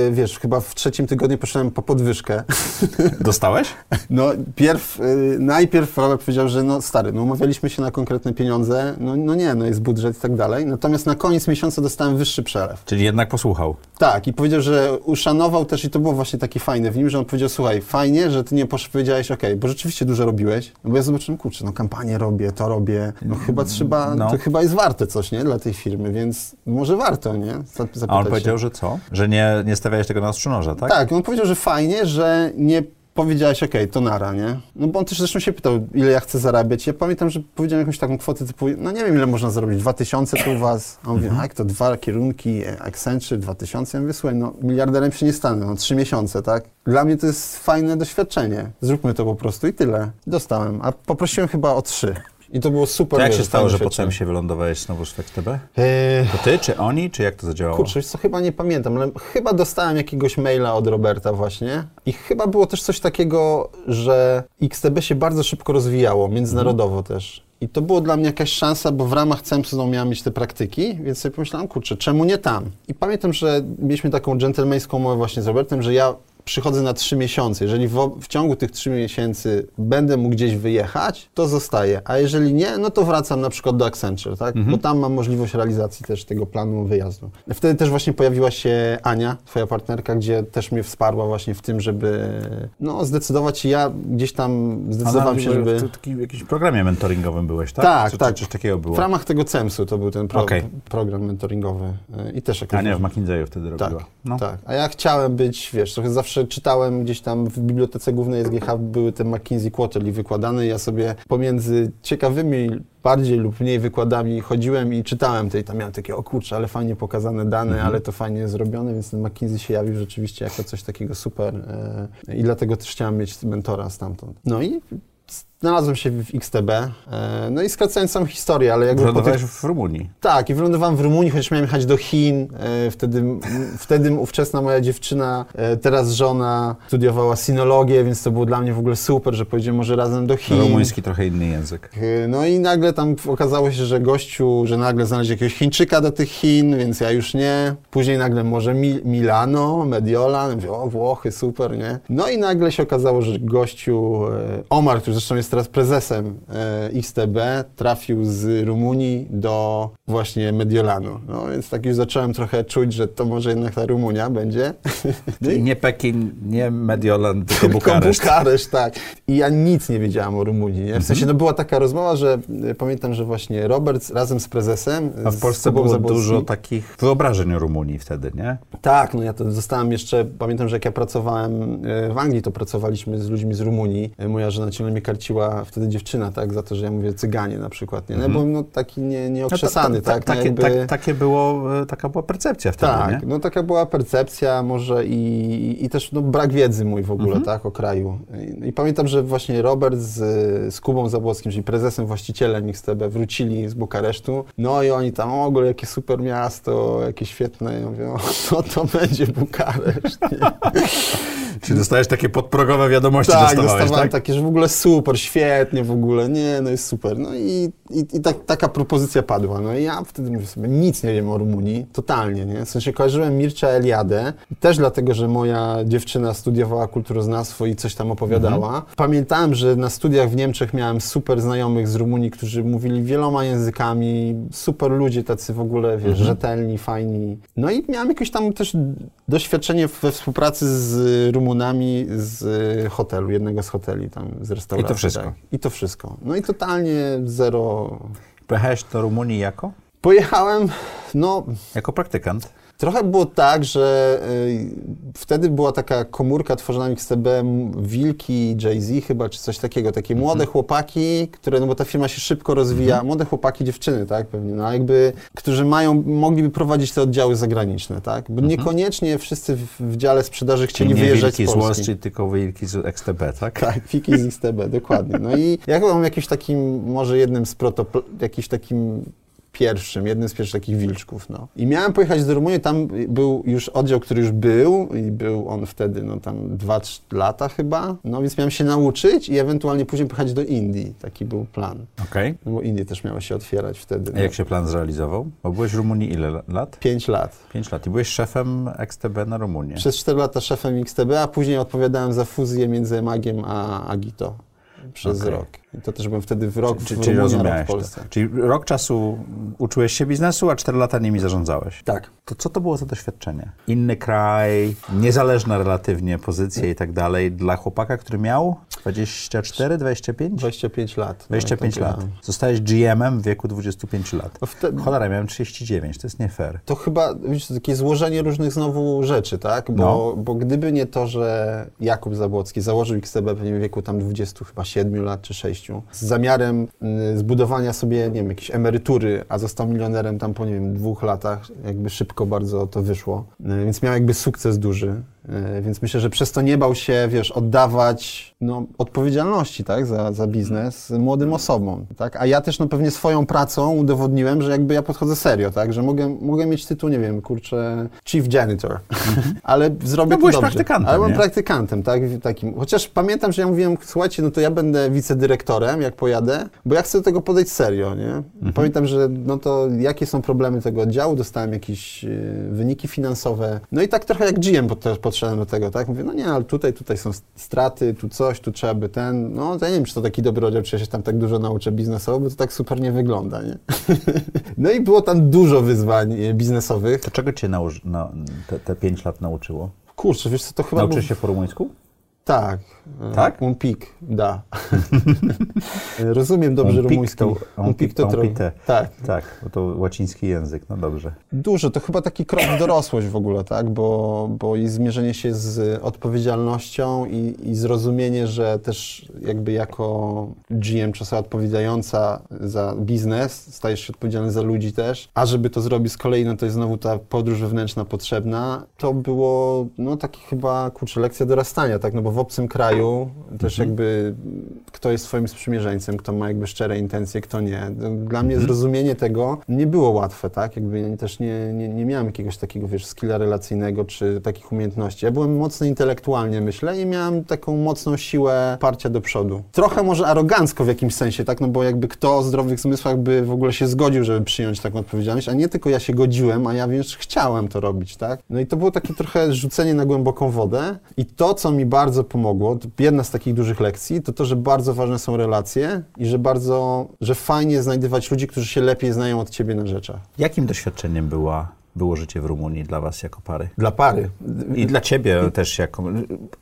e, wiesz, chyba w trzecim tygodniu poszedłem po podwyżkę. Dostałeś? No, pierw, y, najpierw Robert powiedział, że no stary, no umawialiśmy się na konkretne pieniądze, no, no nie, no jest budżet i tak dalej. Natomiast na koniec miesiąca dostałem wyższy przelew. Czyli jednak posłuchał. Tak, i powiedział, że uszanował też i to było właśnie takie fajne w nim, że on powiedział, słuchaj, fajnie, że ty nie posz- powiedziałeś, okej, bo rzeczywiście dużo robiłeś, no bo ja zobaczyłem, kurczę, no kampanię robię, to robię, no chyba trzeba, No. to chyba jest warte coś, nie, dla tej firmy, więc może warto, nie, Zap- zapytać A on się. powiedział, że co? Że nie, nie stawiałeś tego na ostrzu noża, tak? Tak, on powiedział, że fajnie, że nie powiedziałeś, okej, to nara, nie? No bo on też zresztą się pytał, ile ja chcę zarabiać. Ja pamiętam, że powiedziałem jakąś taką kwotę typu, no nie wiem, ile można zarobić, 2000 tu u was. A on mówi, Mhm. a jak to dwa kierunki, Accenture, 2000? Ja mówię, słuchaj, no miliarderem się nie stanę, no trzy miesiące, tak? Dla mnie to jest fajne doświadczenie. Zróbmy to po prostu i tyle. Dostałem, a poprosiłem chyba o trzy. I to było super. To jak się stało, że potem się wylądowałeś znowu w XTB? Eee, To ty, czy oni, czy jak to zadziałało? Kurczę, co, chyba nie pamiętam, ale chyba dostałem jakiegoś maila od Roberta właśnie i chyba było też coś takiego, że XTB się bardzo szybko rozwijało, międzynarodowo też. I to było dla mnie jakaś szansa, bo w ramach CEMSU miałem mieć te praktyki, więc sobie pomyślałem, kurczę, czemu nie tam? I pamiętam, że mieliśmy taką dżentelmeńską umowę właśnie z Robertem, że ja przychodzę na trzy miesiące. Jeżeli w, w ciągu tych trzech miesięcy będę mógł gdzieś wyjechać, to zostaję. A jeżeli nie, no to wracam na przykład do Accenture, tak? Bo tam mam możliwość realizacji też tego planu wyjazdu. Wtedy też właśnie pojawiła się Ania, twoja partnerka, gdzie też mnie wsparła właśnie w tym, żeby no, zdecydować. Ja gdzieś tam zdecydowałem się, żeby... W takim jakimś programie mentoringowym byłeś, tak? Tak, czy, tak. Coś takiego było? W ramach tego CEMSU to był ten pro, Okej. program mentoringowy y, i też jakoś... A nie, w McKinsey'u wtedy Tak, robiła. No. tak. A ja chciałem być, wiesz, trochę zawsze czytałem gdzieś tam w bibliotece głównej SGH były te McKinsey Quarterly wykładane ja sobie pomiędzy ciekawymi bardziej lub mniej wykładami chodziłem i czytałem te i tam miałem takie, o kurczę, ale fajnie pokazane dane, Mhm. ale to fajnie zrobione, więc ten McKinsey się jawił rzeczywiście jako coś takiego super e, i dlatego też chciałem mieć mentora stamtąd. No i znalazłem się w XTB, e, no i skracając samą historię, ale jakby po tych Wylądowałeś w Rumunii. tak, i wylądowałem w Rumunii, chociaż miałem jechać do Chin. E, wtedy, wtedy ówczesna moja dziewczyna, e, teraz żona, studiowała sinologię, więc to było dla mnie w ogóle super, że pojedziemy może razem do Chin. Rumuński trochę inny język. No i nagle tam okazało się, że gościu, że nagle znaleźć jakiegoś Chińczyka do tych Chin, więc ja już nie. Później nagle może Mi Milano, Mediolan, mówię, o Włochy, super, nie? No i nagle się okazało, że gościu Omar, który zresztą jest teraz prezesem e, XTB, trafił z Rumunii do właśnie Mediolanu. No więc tak już zacząłem trochę czuć, że to może jednak ta Rumunia będzie. Czyli nie Pekin, nie Mediolan, tylko Tylko Bukareszt. Bukareszt, tak. I ja nic nie wiedziałam o Rumunii. Nie? W Mhm. sensie, no była taka rozmowa, że y, pamiętam, że właśnie Robert razem z prezesem. A w Polsce było dużo takich wyobrażeń o Rumunii wtedy, nie? Tak, no ja to zostałem jeszcze, pamiętam, że jak ja pracowałem e, w Anglii, to pracowaliśmy z ludźmi z Rumunii. E, Moja żona ciągle mnie karciła, wtedy dziewczyna, tak, za to, że ja mówię cyganie na przykład, nie? No, bo no, taki nie, nieokrzesany. No tak? no jakby- tak, takie było, e, taka była percepcja wtedy, tak, nie? no taka była percepcja może i, i też no, brak wiedzy mój w ogóle, Mhm. tak, o kraju. I, I pamiętam, że właśnie Robert z, z Kubą Zabłockim, czyli prezesem, właścicielem XTB, wrócili z Bukaresztu, no i oni tam, o, ogóle jakie super miasto, jakie świetne, ja mówię, o, no to będzie Bukareszt? Czy dostajesz takie podprogowe wiadomości Tak, dostawałem tak? takie, że w ogóle super, świetnie w ogóle, nie, no jest super. No i, i, i tak, taka propozycja padła. No i ja wtedy mówię sobie, nic nie wiem o Rumunii, totalnie, nie? W sensie kojarzyłem Mircea Eliadę, też dlatego, że moja dziewczyna studiowała kulturoznawstwo i coś tam opowiadała. Mhm. Pamiętałem, że na studiach w Niemczech miałem super znajomych z Rumunii, którzy mówili wieloma językami, super ludzie tacy w ogóle, wiesz, Mhm. rzetelni, fajni. No i miałem jakieś tam też doświadczenie we współpracy z Rumunami z hotelu, jednego z hoteli tam, z restauracji. wszystko. Tak. I to wszystko. No i totalnie zero... Pojechałeś do Rumunii jako? Pojechałem, no Jako praktykant. Trochę było tak, że y, wtedy była taka komórka tworzona XTB, Wilki, Jay-Z chyba, czy coś takiego, takie młode chłopaki, które, no bo ta firma się szybko rozwija, młode chłopaki, dziewczyny, tak, pewnie, no jakby, którzy mają, mogliby prowadzić te oddziały zagraniczne, tak, bo niekoniecznie wszyscy w, w dziale sprzedaży chcieli nie wyjeżdżać wilki z z Wall Polski. Street, tylko wilki z XTB, tak? Tak, fiki z XTB, dokładnie. No i ja chyba mam jakimś takim, może jednym z protopl, jakiś takim pierwszym, jednym z pierwszych takich wilczków, no. I miałem pojechać do Rumunii, tam był już oddział, który już był i był on wtedy, no tam 2-3 lata chyba, no więc miałem się nauczyć i ewentualnie później pojechać do Indii, taki był plan. Okej. No bo Indie też miały się otwierać wtedy. A jak się plan zrealizował? Bo byłeś w Rumunii ile la- lat? 5 lat. Pięć lat. I byłeś szefem XTB na Rumunię. Przez 4 lata szefem XTB, a później odpowiadałem za fuzję między Magiem a Agito przez Okej. rok. I to też byłem wtedy w rok Czy, w rok rozumiałeś w to. Polsce. Czyli rok czasu uczyłeś się biznesu, a cztery lata nimi zarządzałeś. Tak. To co to było za doświadczenie? Inny kraj, niezależna relatywnie pozycja i tak dalej. Dla chłopaka, który miał 24, 25? 25 lat. 25 tak, lat. tak. Zostałeś GM-em w wieku 25 lat. No wtedy- Cholera, miałem 39, to jest nie fair. To chyba, to takie złożenie różnych znowu rzeczy, tak? Bo, No. bo gdyby nie to, że Jakub Zabłocki założył XTB pewnie w wieku tam 20 chyba 7 lat czy 6, z zamiarem y, zbudowania sobie, nie wiem, jakiejś emerytury, a został milionerem tam po, nie wiem, dwóch latach, jakby szybko bardzo to wyszło. Y, więc miał jakby sukces duży. E, Więc myślę, że przez to nie bał się, wiesz, oddawać no, odpowiedzialności tak, za, za biznes młodym osobom. Tak? A ja też no, pewnie swoją pracą udowodniłem, że jakby ja podchodzę serio, tak? że mogę, mogę mieć tytuł, nie wiem, kurczę, chief janitor, ale zrobię No, to dobrze. praktykantem, Ale byłem praktykantem, tak? Takim. Chociaż pamiętam, że ja mówiłem, słuchajcie, no to ja będę wicedyrektorem, jak pojadę, bo ja chcę do tego podejść serio, nie? Mhm. Pamiętam, że no to jakie są problemy tego oddziału, dostałem jakieś e, wyniki finansowe, no i tak trochę jak GM pod, podszedłem do tego, tak? Mówię, no nie, ale tutaj, tutaj są straty, tu coś, tu trzeba by ten, no ja nie wiem, czy to taki dobry oddział, czy ja się tam tak dużo nauczę biznesowo, bo to tak super nie wygląda, nie? no i było tam dużo wyzwań e, biznesowych. To czego cię nauczy, no, te, te pięć lat nauczyło? Kurczę, wiesz co, to chyba... Nauczyłeś był- się po rumuńsku? Tak. Tak? Un pik, da. Rozumiem dobrze pic rumuński. to- un pic to trochę- pite. Tak. Tak, bo to łaciński język, no dobrze. Dużo, to chyba taki krok w dorosłość w ogóle, tak? Bo, bo i zmierzenie się z odpowiedzialnością i, i zrozumienie, że też jakby jako GM, czy osoba odpowiadająca za biznes, stajesz się odpowiedzialny za ludzi też, a żeby to zrobić z kolei, no to jest znowu ta podróż wewnętrzna potrzebna, to było, no taki chyba, kurczę, lekcja dorastania, tak? No bo w obcym kraju też jakby kto jest swoim sprzymierzeńcem, kto ma jakby szczere intencje, kto nie. Dla mnie zrozumienie tego nie było łatwe, tak? Jakby ja też nie, nie, nie miałem jakiegoś takiego, wiesz, skilla relacyjnego czy takich umiejętności. Ja byłem mocny intelektualnie, myślę, i miałem taką mocną siłę parcia do przodu. Trochę może arogancko w jakimś sensie, tak? No bo jakby kto o zdrowych zmysłach by w ogóle się zgodził, żeby przyjąć taką odpowiedzialność, a nie tylko ja się godziłem, a ja wiesz, chciałem to robić, tak? No i to było takie trochę rzucenie na głęboką wodę i to, co mi bardzo pomogło, jedna z takich dużych lekcji, to to, że bardzo ważne są relacje i że bardzo, że fajnie znajdywać ludzi, którzy się lepiej znają od ciebie na rzeczach. Jakim doświadczeniem była, było życie w Rumunii dla was jako pary? Dla pary. I dla ciebie też jako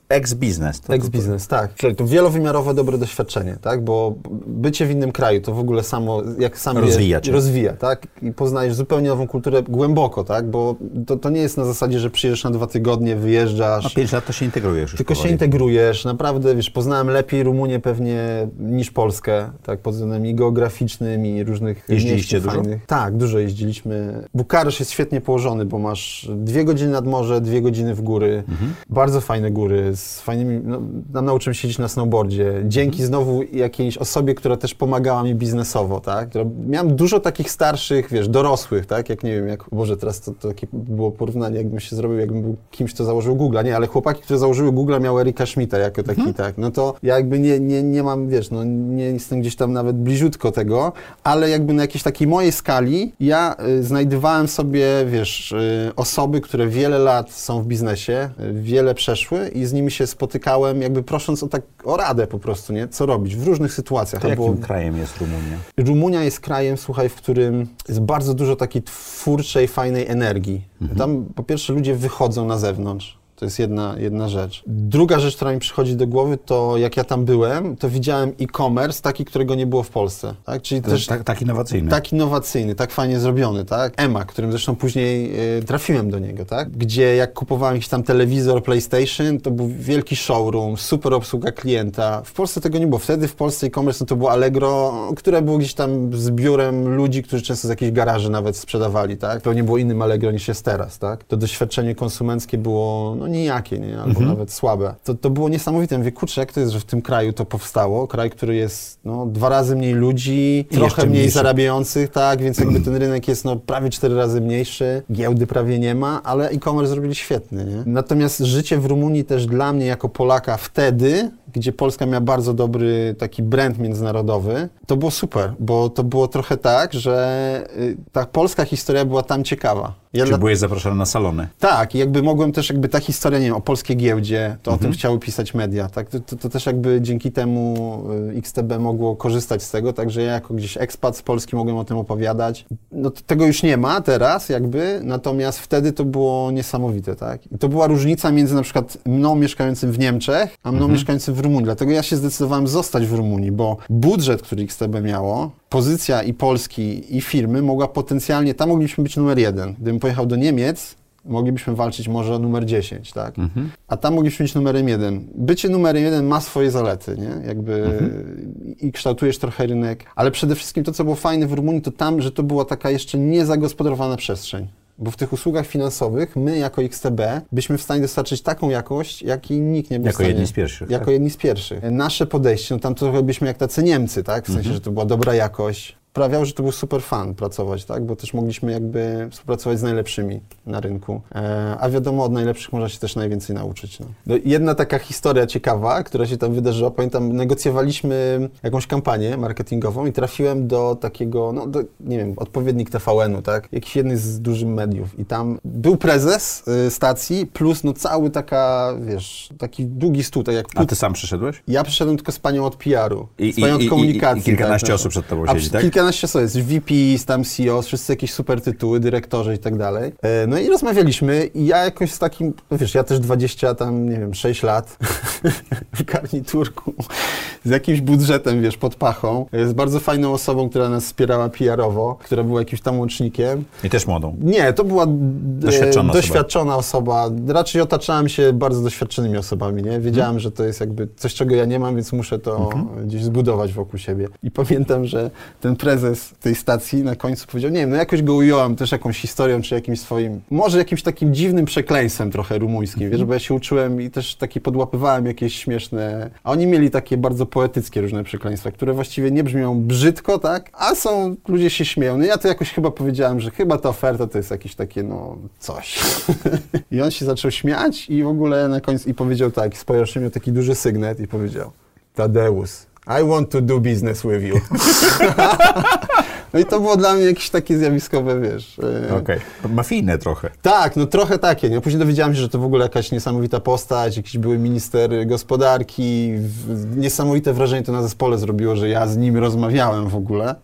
ex-biznes. Ex-biznes, tak. Czyli to wielowymiarowe dobre doświadczenie, tak? Bo bycie w innym kraju to w ogóle samo, jak sam Rozwija cię. rozwija, tak? I poznajesz zupełnie nową kulturę głęboko, tak? Bo to, to nie jest na zasadzie, że przyjeżdżasz na dwa tygodnie, wyjeżdżasz. No pięć lat to się integrujesz Tylko się powoli. integrujesz, naprawdę, wiesz, poznałem lepiej Rumunię pewnie niż Polskę, tak, pod względem i geograficznym, i różnych Jeździliście dużo? fajnych. Tak, dużo jeździliśmy. Bukaresz jest świetnie położony, bo masz dwie godziny nad morze, dwie godziny w góry, Mhm. bardzo fajne góry, z fajnymi, no, tam nauczyłem się siedzieć na snowboardzie, dzięki Mhm. znowu jakiejś osobie, która też pomagała mi biznesowo, tak, miałem dużo takich starszych, wiesz, dorosłych, tak, jak nie wiem, jak, Boże, teraz to, to takie było porównanie, jakbym się zrobił, jakbym był kimś, kto założył Google, nie, ale chłopaki, które założyły Google, miał Erika Schmidta jako taki, Mhm. tak, no to ja jakby nie, nie, nie mam, wiesz, no nie jestem gdzieś tam nawet bliziutko tego, ale jakby na jakiejś takiej mojej skali ja y, znajdowałem sobie, wiesz, y, osoby, które wiele lat są w biznesie, y, wiele przeszły i z nimi się spotykałem, jakby prosząc o tak, o radę po prostu, nie, co robić w różnych sytuacjach. To jakim krajem jest Rumunia? Rumunia jest krajem, słuchaj, w którym jest bardzo dużo takiej twórczej, fajnej energii. Tam po pierwsze ludzie wychodzą na zewnątrz. To jest jedna, jedna rzecz. Druga rzecz, która mi przychodzi do głowy, to jak ja tam byłem, to widziałem e-commerce taki, którego nie było w Polsce. Tak? Czyli też tak, tak innowacyjny. tak innowacyjny, tak fajnie zrobiony, tak? EMA, którym zresztą później e, trafiłem do niego, tak? Gdzie jak kupowałem jakiś tam telewizor, PlayStation, to był wielki showroom, super obsługa klienta. W Polsce tego nie było. Wtedy w Polsce e-commerce no to było Allegro, które było gdzieś tam zbiorem ludzi, którzy często z jakiejś garaży nawet sprzedawali, tak? To nie było innym Allegro niż jest teraz, tak? To doświadczenie konsumenckie było no nijakie, nie? Albo nawet słabe. To, to było niesamowite. Mówię, kurczę, jak to jest, że w tym kraju to powstało? Kraj, który jest no, dwa razy mniej ludzi, I trochę mniej mniejszy. zarabiających, tak, więc jakby ten rynek jest no, prawie cztery razy mniejszy, giełdy prawie nie ma, ale e-commerce zrobili świetny, nie? Natomiast życie w Rumunii też dla mnie jako Polaka wtedy, gdzie Polska miała bardzo dobry taki brand międzynarodowy, to było super, bo to było trochę tak, że y, ta polska historia była tam ciekawa. Ja Czy dla- byłeś zaproszony na salony? tak, i jakby mogłem też jakby ta historia, nie wiem, o polskiej giełdzie, to o Mhm. tym chciały pisać media, tak, to, to, to też jakby dzięki temu y, XTB mogło korzystać z tego, także ja jako gdzieś ekspat z Polski mogłem o tym opowiadać. No tego już nie ma teraz jakby, natomiast wtedy to było niesamowite, tak. I to była różnica między na przykład mną mieszkającym w Niemczech, a mną Mhm. mieszkającym w Rumunii, dlatego ja się zdecydowałem zostać w Rumunii, bo budżet, który XTB miało, pozycja i Polski i firmy mogła potencjalnie, tam mogliśmy być numer jeden. Gdybym pojechał do Niemiec, moglibyśmy walczyć może o numer 10, tak? A tam mogliśmy być numerem jeden. Bycie numerem jeden ma swoje zalety, nie? Jakby i kształtujesz trochę rynek, ale przede wszystkim to, co było fajne w Rumunii, to tam, że to była taka jeszcze niezagospodarowana przestrzeń. Bo w tych usługach finansowych my jako XTB byśmy w stanie dostarczyć taką jakość, jakiej nikt nie był w Jako stanie. jedni z pierwszych, Jako tak? jedni z pierwszych. Nasze podejście, no tam trochę byliśmy jak tacy Niemcy, tak? W sensie, Mhm. że to była dobra jakość. Sprawiało, że to był super fan pracować, tak? Bo też mogliśmy jakby współpracować z najlepszymi na rynku. E, a wiadomo, od najlepszych można się też najwięcej nauczyć. No. No, jedna taka historia ciekawa, która się tam wydarzyła, pamiętam, negocjowaliśmy jakąś kampanię marketingową i trafiłem do takiego, no do, nie wiem, odpowiednik TVN-u, tak? Jakiś jedny z dużych mediów i tam był prezes y, stacji plus no cały taka, wiesz, taki długi stół, tak jak A ty sam przyszedłeś? ja przyszedłem tylko z panią od PR-u, I- z panią i- od i- i- komunikacji. i kilkanaście tak, osób przed tobą siedzi, tak? Kilkanaście osób, jest VP, tam CEO, wszyscy jakieś super tytuły, dyrektorzy i tak dalej. E, No i rozmawialiśmy i ja jakoś z takim, no wiesz, ja też 20 tam, nie wiem, 6 lat w garniturku, z jakimś budżetem, wiesz, pod pachą, e, z bardzo fajną osobą, która nas wspierała PR-owo, która była jakimś tam łącznikiem. I też młodą. Nie, to była e, Doświadczona osoba. doświadczona osoba. Raczej otaczałem się bardzo doświadczonymi osobami, nie? Wiedziałem, Mhm. że to jest jakby coś, czego ja nie mam, więc muszę to gdzieś zbudować wokół siebie. I pamiętam, że ten prezes tej stacji na końcu powiedział, nie wiem, no jakoś go ująłem też jakąś historią, czy jakimś swoim, może jakimś takim dziwnym przekleństwem trochę rumuńskim, Mhm. wiesz, bo ja się uczyłem i też takie podłapywałem jakieś śmieszne, a oni mieli takie bardzo poetyckie różne przekleństwa, które właściwie nie brzmią brzydko, tak? A są, ludzie się śmieją. No ja to jakoś chyba powiedziałem, że chyba ta oferta to jest jakieś takie, no, coś. I on się zaczął śmiać i w ogóle na końcu, i powiedział tak, spojrzał się, miał taki duży sygnet i powiedział, Tadeusz, I want to do business with you. no i to było dla mnie jakieś takie zjawiskowe, wiesz. e, Okej. Mafijne trochę. tak, no trochę takie. Nie? Później dowiedziałem się, że to w ogóle jakaś niesamowita postać, jakiś były minister gospodarki. Niesamowite wrażenie to na zespole zrobiło, że ja z nim rozmawiałem w ogóle.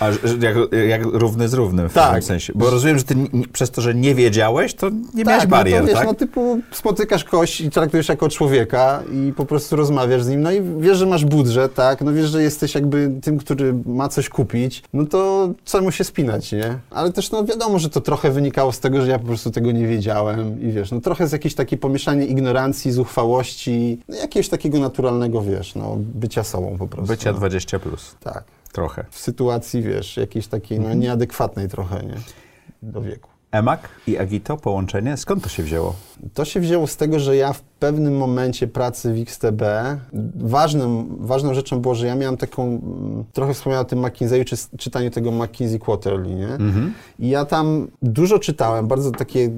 A jak, jak równy z równym w Tak. pewnym sensie. Bo rozumiem, że ty przez to, że nie wiedziałeś, to nie miałeś tak, barier, no to wiesz, tak? no typu spotykasz kogoś i traktujesz jako człowieka i po prostu rozmawiasz z nim, no i wiesz, że masz budżet, tak, no wiesz, że jesteś jakby tym, który ma coś kupić, no to czemu się spinać, nie? Ale też, no wiadomo, że to trochę wynikało z tego, że ja po prostu tego nie wiedziałem i wiesz, no trochę z jakieś takie pomieszanie ignorancji, zuchwałości, no jakiegoś takiego naturalnego, wiesz, no bycia sobą po prostu. Bycia no. 20+. Plus. Tak. Trochę. W sytuacji, wiesz, jakiejś takiej, no Mhm. nieadekwatnej trochę, nie? Do wieku. Emak i Agito, połączenie, skąd to się wzięło? To się wzięło z tego, że ja w pewnym momencie pracy w XTB, ważnym, ważną rzeczą było, że ja miałem taką, mm, trochę wspomniałem o tym McKinsey'u, czy czytaniu tego McKinsey Quarterly, nie? I ja tam dużo czytałem, bardzo takie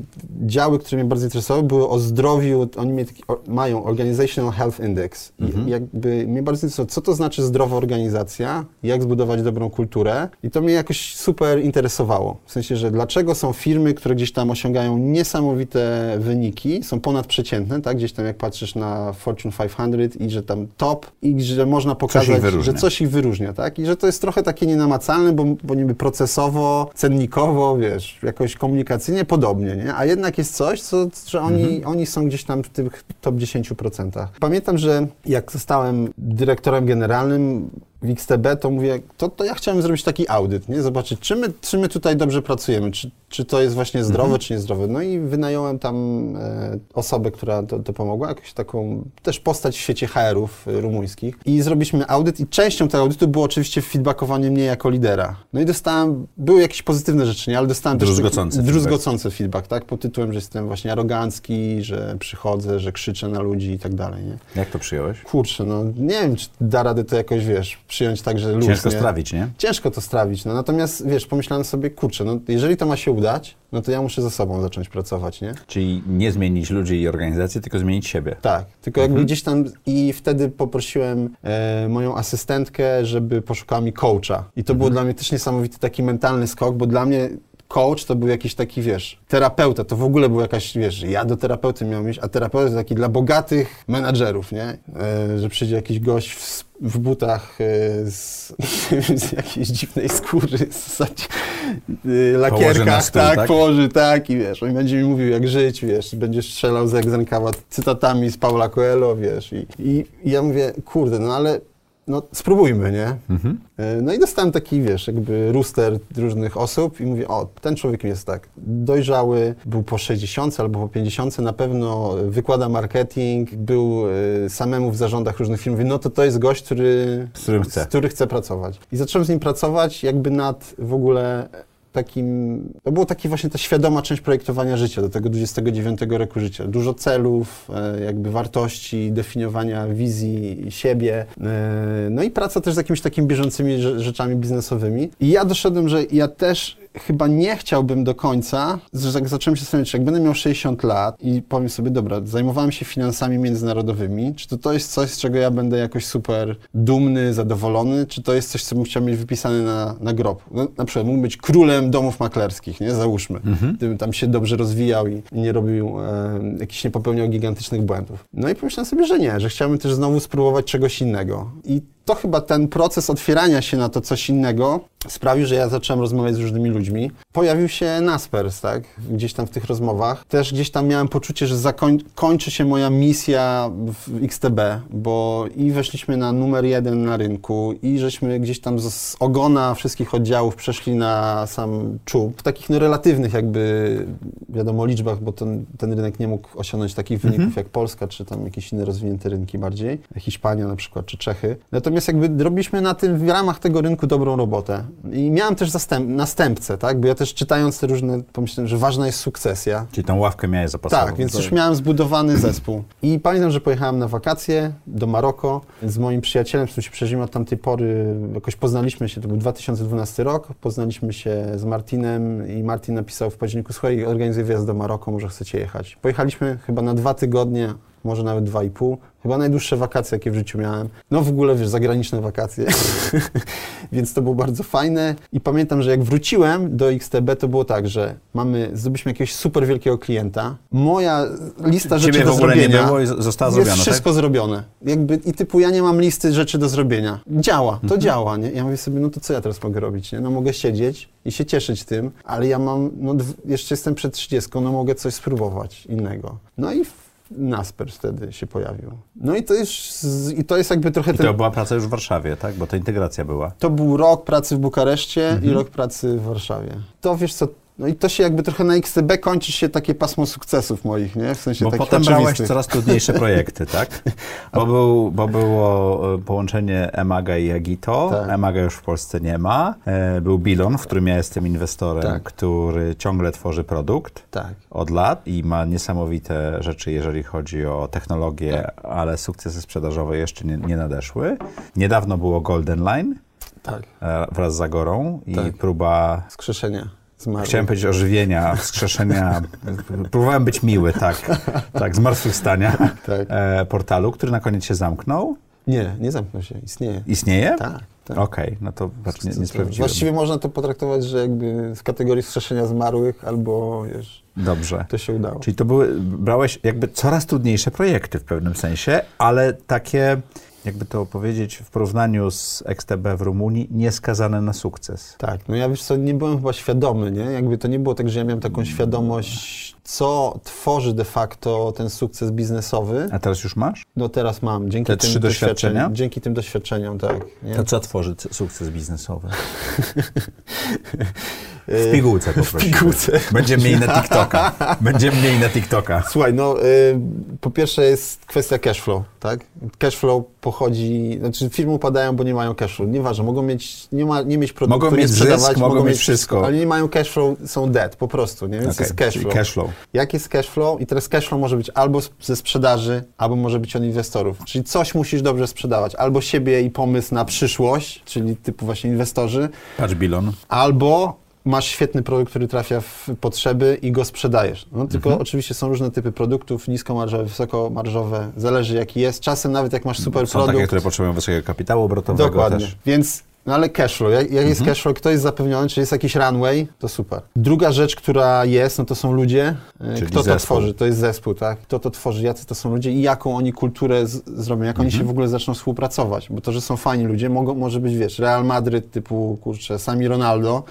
działy, które mnie bardzo interesowały, były o zdrowiu, oni mieli taki, mają Organizational Health Index. I jakby mnie bardzo interesowało, co to znaczy zdrowa organizacja, jak zbudować dobrą kulturę. I to mnie jakoś super interesowało. W sensie, że dlaczego są firmy, które gdzieś tam osiągają niesamowite wyniki, są ponadprzeciętne, tak? Gdzieś tam jak patrzysz na Fortune 500 i że tam top i że można pokazać, wyróżnia. że coś ich wyróżnia, tak? I że to jest trochę takie nienamacalne, bo, bo niby procesowo, cennikowo, wiesz, jakoś komunikacyjnie podobnie, nie? A jednak jest coś, co, że oni, oni są gdzieś tam w tych top 10%. Pamiętam, że jak zostałem dyrektorem generalnym w XTB, to mówię, to, to ja chciałem zrobić taki audyt, nie? Zobaczyć, czy my, czy my tutaj dobrze pracujemy, czy, czy to jest właśnie zdrowe, czy niezdrowe. No i wynająłem tam e, osobę, która to, to pomogła, jakąś taką też postać w świecie HR-ów e, rumuńskich. I zrobiliśmy audyt i częścią tego audytu było oczywiście feedbackowanie mnie jako lidera. No i dostałem, były jakieś pozytywne rzeczy, nie? Ale dostałem też Druzgocący taki, feedback. druzgocący feedback, tak? Pod tytułem, że jestem właśnie arogancki, że przychodzę, że krzyczę na ludzi i tak dalej, nie? Jak to przyjąłeś? Kurczę, no nie wiem, czy da radę to jakoś, wiesz, przyjąć tak, że luz, Ciężko strawić, nie? Ciężko to strawić, no natomiast, wiesz, pomyślałem sobie, kurczę, no jeżeli to ma się udać, no to ja muszę ze sobą zacząć pracować, nie? Czyli nie zmienić ludzi i organizacji, tylko zmienić siebie. Tak, tylko jakby gdzieś tam i wtedy poprosiłem e, moją asystentkę, żeby poszukała mi coacha. I to było dla mnie też niesamowity taki mentalny skok, bo dla mnie coach to był jakiś taki, wiesz, terapeuta, to w ogóle był jakaś, wiesz, ja do terapeuty miałem iść, a terapeuta to taki dla bogatych menadżerów, nie? E, że przyjdzie jakiś gość w, w butach e, z, z jakiejś dziwnej skóry, z na lakierkach, stół, tak, tak? położy tak i wiesz, on będzie mi mówił jak żyć, wiesz, będziesz strzelał z rękawa cytatami z Paula Coelho, wiesz, i, i, i ja mówię, kurde, no ale no spróbujmy, nie? Mhm. E, No i dostałem taki, wiesz, jakby ruster różnych osób i mówię, o, ten człowiek jest tak dojrzały, był po 60 albo po 50, na pewno wykłada marketing, był e, samemu w zarządach różnych firm, mówię, no to to jest gość, który, Z którym chcę. z który chce pracować. I zacząłem z nim pracować jakby nad w ogóle takim, to było taki właśnie ta świadoma część projektowania życia do tego 29 roku życia. Dużo celów, e, jakby wartości, definiowania wizji siebie, e, no i praca też z jakimiś takimi bieżącymi rzeczami biznesowymi. I ja doszedłem, że ja też chyba nie chciałbym do końca, że jak zacząłem się zastanawiać, jak będę miał 60 lat i powiem sobie, dobra, zajmowałem się finansami międzynarodowymi, czy to, to jest coś, z czego ja będę jakoś super dumny, zadowolony, czy to jest coś, co bym chciał mieć wypisane na, na grob. No, na przykład mógł być królem domów maklerskich, nie? Załóżmy. Mhm. Gdybym tam się dobrze rozwijał i, i nie robił, e, jakichś nie popełniał gigantycznych błędów. No i pomyślałem sobie, że nie, że chciałbym też znowu spróbować czegoś innego. I to chyba ten proces otwierania się na to coś innego sprawił, że ja zacząłem rozmawiać z różnymi ludźmi. Pojawił się Naspers, tak? Gdzieś tam w tych rozmowach. Też gdzieś tam miałem poczucie, że zakończy się moja misja w XTB, bo i weszliśmy na numer jeden na rynku i żeśmy gdzieś tam z ogona wszystkich oddziałów przeszli na sam czub. W takich no, relatywnych jakby, wiadomo, liczbach, bo ten, ten rynek nie mógł osiągnąć takich wyników mhm. jak Polska, czy tam jakieś inne rozwinięte rynki bardziej. Hiszpania na przykład, czy Czechy. Natomiast jakby robiliśmy na tym, w ramach tego rynku dobrą robotę. I miałem też zastęp, następcę, tak? Bo ja też czytając te różne, pomyślałem, że ważna jest sukcesja. Czyli tą ławkę miałeś zapasową. Tak, więc już miałem zbudowany zespół. I pamiętam, że pojechałem na wakacje do Maroko z moim przyjacielem, z którym się przeżyliśmy od tamtej pory. Jakoś poznaliśmy się, to był 2012 rok, poznaliśmy się z Martinem i Martin napisał w październiku, słuchaj, organizuję wyjazd do Maroko, może chcecie jechać. Pojechaliśmy chyba na dwa tygodnie, może nawet dwa i pół. Chyba najdłuższe wakacje, jakie w życiu miałem. No w ogóle, wiesz, zagraniczne wakacje. Więc to było bardzo fajne. I pamiętam, że jak wróciłem do XTB, to było tak, że mamy, zdobyliśmy jakiegoś super wielkiego klienta. Moja lista Ciebie rzeczy do w ogóle zrobienia nie było i została jest zrobiona, wszystko tak? zrobione. Jakby, I typu ja nie mam listy rzeczy do zrobienia. Działa, to mhm. działa, nie? Ja mówię sobie, no to co ja teraz mogę robić, nie? No mogę siedzieć i się cieszyć tym, ale ja mam, no jeszcze jestem przed 30, no mogę coś spróbować innego. No i Nasper wtedy się pojawił. No i to jest, i to jest jakby trochę... I to ten... była praca już w Warszawie, tak? Bo to integracja była. To był rok pracy w Bukareszcie mhm. i rok pracy w Warszawie. To wiesz co, no i to się jakby trochę na XTB kończy się takie pasmo sukcesów moich, nie? W sensie Bo takich potem brałeś coraz trudniejsze projekty, tak? Bo, był, bo było e, połączenie Emaga i Agito. Tak. Emaga już w Polsce nie ma. E, był Bilon, w którym ja jestem inwestorem, tak. który ciągle tworzy produkt tak. od lat i ma niesamowite rzeczy, jeżeli chodzi o technologię, tak. ale sukcesy sprzedażowe jeszcze nie, nie nadeszły. Niedawno było Golden Line. Tak. E, wraz z Agorą i tak. próba... Skrzeszenia. Zmarły. Chciałem powiedzieć ożywienia, wskrzeszenia. Próbowałem być miły, tak. Tak, zmartwychwstania tak. E, portalu, który na koniec się zamknął. Nie, nie zamknął się, istnieje. Istnieje? Tak. tak. Okej, okay, no to nie, nie sprawdziłem. Właściwie można to potraktować, że jakby w kategorii wskrzeszenia zmarłych albo wiesz, Dobrze. To się udało. Czyli to były, brałeś jakby coraz trudniejsze projekty w pewnym sensie, ale takie jakby to powiedzieć, w porównaniu z XTB w Rumunii, nieskazane na sukces. Tak, no ja wiesz co, nie byłem chyba świadomy, nie? Jakby to nie było tak, że ja miałem taką świadomość, co tworzy de facto ten sukces biznesowy. A teraz już masz? No teraz mam, dzięki Te tym trzy doświadczenia? Dzięki tym doświadczeniom, tak. Nie? To co tworzy sukces biznesowy? W pigułce poproszę. W pigułce. Będzie mniej na TikToka. Będzie mniej na TikToka. Słuchaj, no y, po pierwsze jest kwestia cashflow, tak? Cashflow pochodzi, znaczy firmy upadają, bo nie mają cashflow. Nieważne, mogą mieć, nie, ma, nie mieć produktu, mogą mieć sprzedawać, zysk, mogą, mogą mieć wszystko. wszystko. Ale nie mają cashflow, są dead po prostu, nie? Więc okay, jest cashflow. cashflow. Jak jest cashflow? I teraz cashflow może być albo ze sprzedaży, albo może być od inwestorów. Czyli coś musisz dobrze sprzedawać. Albo siebie i pomysł na przyszłość, czyli typu właśnie inwestorzy. Patrz bilon. Albo masz świetny produkt, który trafia w potrzeby i go sprzedajesz. No, tylko mhm. oczywiście są różne typy produktów, niskomarżowe, wysokomarżowe, zależy jaki jest. Czasem nawet jak masz super są produkt... takie, które potrzebują wysokiego kapitału obrotowego Dokładnie. też. Więc no ale cashflow, jak, jak jest mhm. cashflow, kto jest zapewniony, czy jest jakiś runway, to super. Druga rzecz, która jest, no to są ludzie. E, Czyli kto zespół. to tworzy? To jest zespół, tak? Kto to tworzy, jacy to są ludzie i jaką oni kulturę z, zrobią, jak mhm. oni się w ogóle zaczną współpracować. Bo to, że są fajni ludzie, mogą, może być, wiesz, Real Madryt typu, kurczę, sami Ronaldo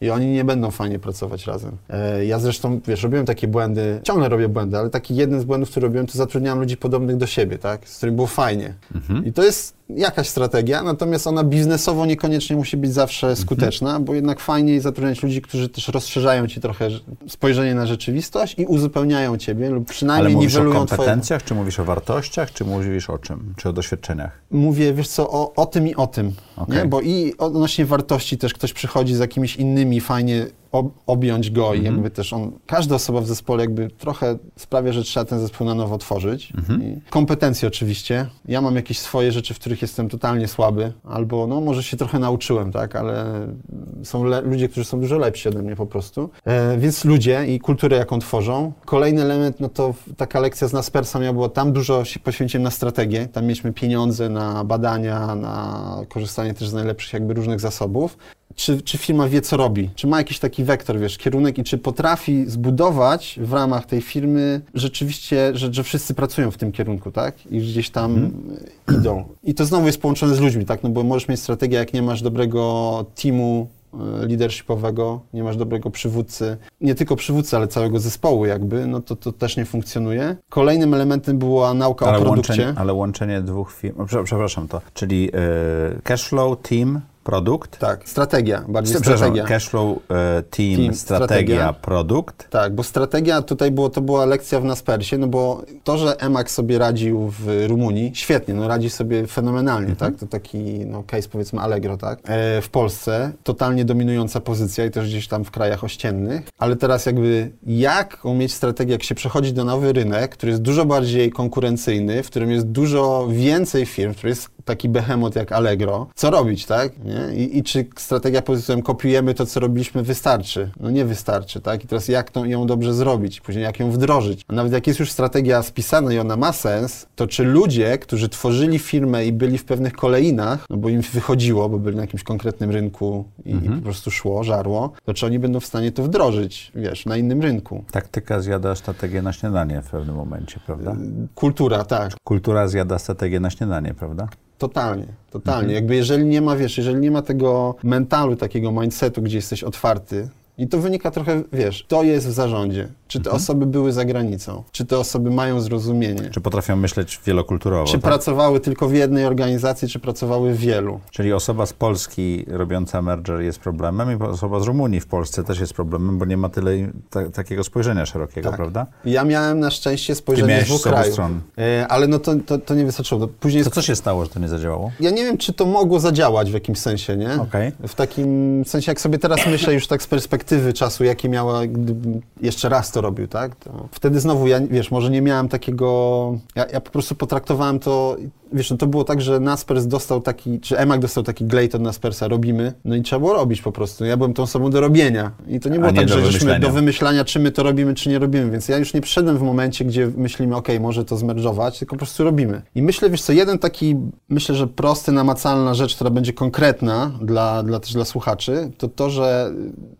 i oni nie będą fajnie pracować razem. E, ja zresztą, wiesz, robiłem takie błędy, ciągle robię błędy, ale taki jeden z błędów, który robiłem, to zatrudniałem ludzi podobnych do siebie, tak? Z którymi było fajnie. Mhm. I to jest jakaś strategia, natomiast ona biznesowo niekoniecznie musi być zawsze mhm. skuteczna, bo jednak fajniej zatrudniać ludzi, którzy też rozszerzają ci trochę spojrzenie na rzeczywistość i uzupełniają ciebie lub przynajmniej Ale niwelują mówisz o kompetencjach, twoje... czy mówisz o wartościach, czy mówisz o czym? Czy o doświadczeniach? Mówię, wiesz co, o, o tym i o tym, okay. nie? Bo i odnośnie wartości też ktoś przychodzi z jakimiś innymi fajnie objąć go i jakby też on, każda osoba w zespole jakby trochę sprawia, że trzeba ten zespół na nowo tworzyć. I kompetencje oczywiście. Ja mam jakieś swoje rzeczy, w których jestem totalnie słaby, albo no może się trochę nauczyłem, tak, ale są ludzie, którzy są dużo lepsi ode mnie po prostu. E, więc ludzie i kulturę, jaką tworzą. Kolejny element, no to taka lekcja z Naspersa miała, było tam dużo się poświęciłem na strategię, tam mieliśmy pieniądze na badania, na korzystanie też z najlepszych jakby różnych zasobów. Czy, czy firma wie, co robi? Czy ma jakiś taki wektor, wiesz, kierunek i czy potrafi zbudować w ramach tej firmy rzeczywiście, że, że wszyscy pracują w tym kierunku, tak? I gdzieś tam y, idą. I to znowu jest połączone z ludźmi, tak? No bo możesz mieć strategię, jak nie masz dobrego teamu y, leadershipowego, nie masz dobrego przywódcy, nie tylko przywódcy, ale całego zespołu jakby, no to to też nie funkcjonuje. Kolejnym elementem była nauka o Ale produkcie. łączenie, ale łączenie dwóch firm, o, prze- przepraszam to, czyli e, cashflow, team, produkt. Tak, strategia, bardziej strategia. cashflow, e, team, Team, strategia, strategia. produkt. Tak, bo strategia tutaj było, to była lekcja w Naspersie, no bo to, że Emax sobie radził w Rumunii, świetnie, no radzi sobie fenomenalnie, tak? To taki, no case powiedzmy Allegro, tak? E, w Polsce totalnie dominująca pozycja i też gdzieś tam w krajach ościennych, ale teraz jakby jak umieć strategię, jak się przechodzi do nowy rynek, który jest dużo bardziej konkurencyjny, w którym jest dużo więcej firm, w którym jest taki behemoth jak Allegro, co robić, tak? Nie? I, I czy strategia pod tytułem kopiujemy to, co robiliśmy, wystarczy? No nie wystarczy, tak? I teraz jak to, ją dobrze zrobić? Później jak ją wdrożyć? A nawet jak jest już strategia spisana i ona ma sens, to czy ludzie, którzy tworzyli firmę i byli w pewnych kolejnach, no bo im wychodziło, bo byli na jakimś konkretnym rynku i, i po prostu szło, żarło, to czy oni będą w stanie to wdrożyć, wiesz, na innym rynku? Taktyka zjada strategię na śniadanie w pewnym momencie, prawda? Kultura, tak. Kultura zjada strategię na śniadanie, prawda? Totalnie, totalnie. Jakby jeżeli nie ma, wiesz, jeżeli nie ma tego mentalu, takiego mindsetu, gdzie jesteś otwarty, i to wynika trochę, wiesz, to jest w zarządzie. Czy te osoby były za granicą? Czy te osoby mają zrozumienie? Czy potrafią myśleć wielokulturowo? Czy tak? pracowały tylko w jednej organizacji, czy pracowały w wielu? Czyli osoba z Polski robiąca merger jest problemem i osoba z Rumunii w Polsce też jest problemem, bo nie ma tyle ta, takiego spojrzenia szerokiego, Tak. prawda? Ja miałem na szczęście spojrzenie z dwóch krajów. stron. E, ale no to, to, to nie wystarczyło. To Później To co się stało, że to nie zadziałało? Ja nie wiem, czy to mogło zadziałać w jakimś sensie, nie? Okej. W takim sensie, jak sobie teraz myślę już tak z perspektywy czasu, jakie miała, jeszcze raz to robił, tak? Wtedy znowu, ja, wiesz, może nie miałem takiego... Ja, ja po prostu potraktowałem to... Wiesz, no to było tak, że Naspers dostał taki, czy Emak dostał taki glejt od Naspersa, robimy, no i trzeba było robić po prostu. Ja byłem tą osobą do robienia. I to nie było tak, że żeśmy do wymyślania, czy my to robimy, czy nie robimy. Więc ja już nie przyszedłem w momencie, gdzie myślimy, ok, może to zmerdżować, tylko po prostu robimy. I myślę, wiesz co, jeden taki, myślę, że prosty, namacalna rzecz, która będzie konkretna dla, dla, też dla słuchaczy, to to, że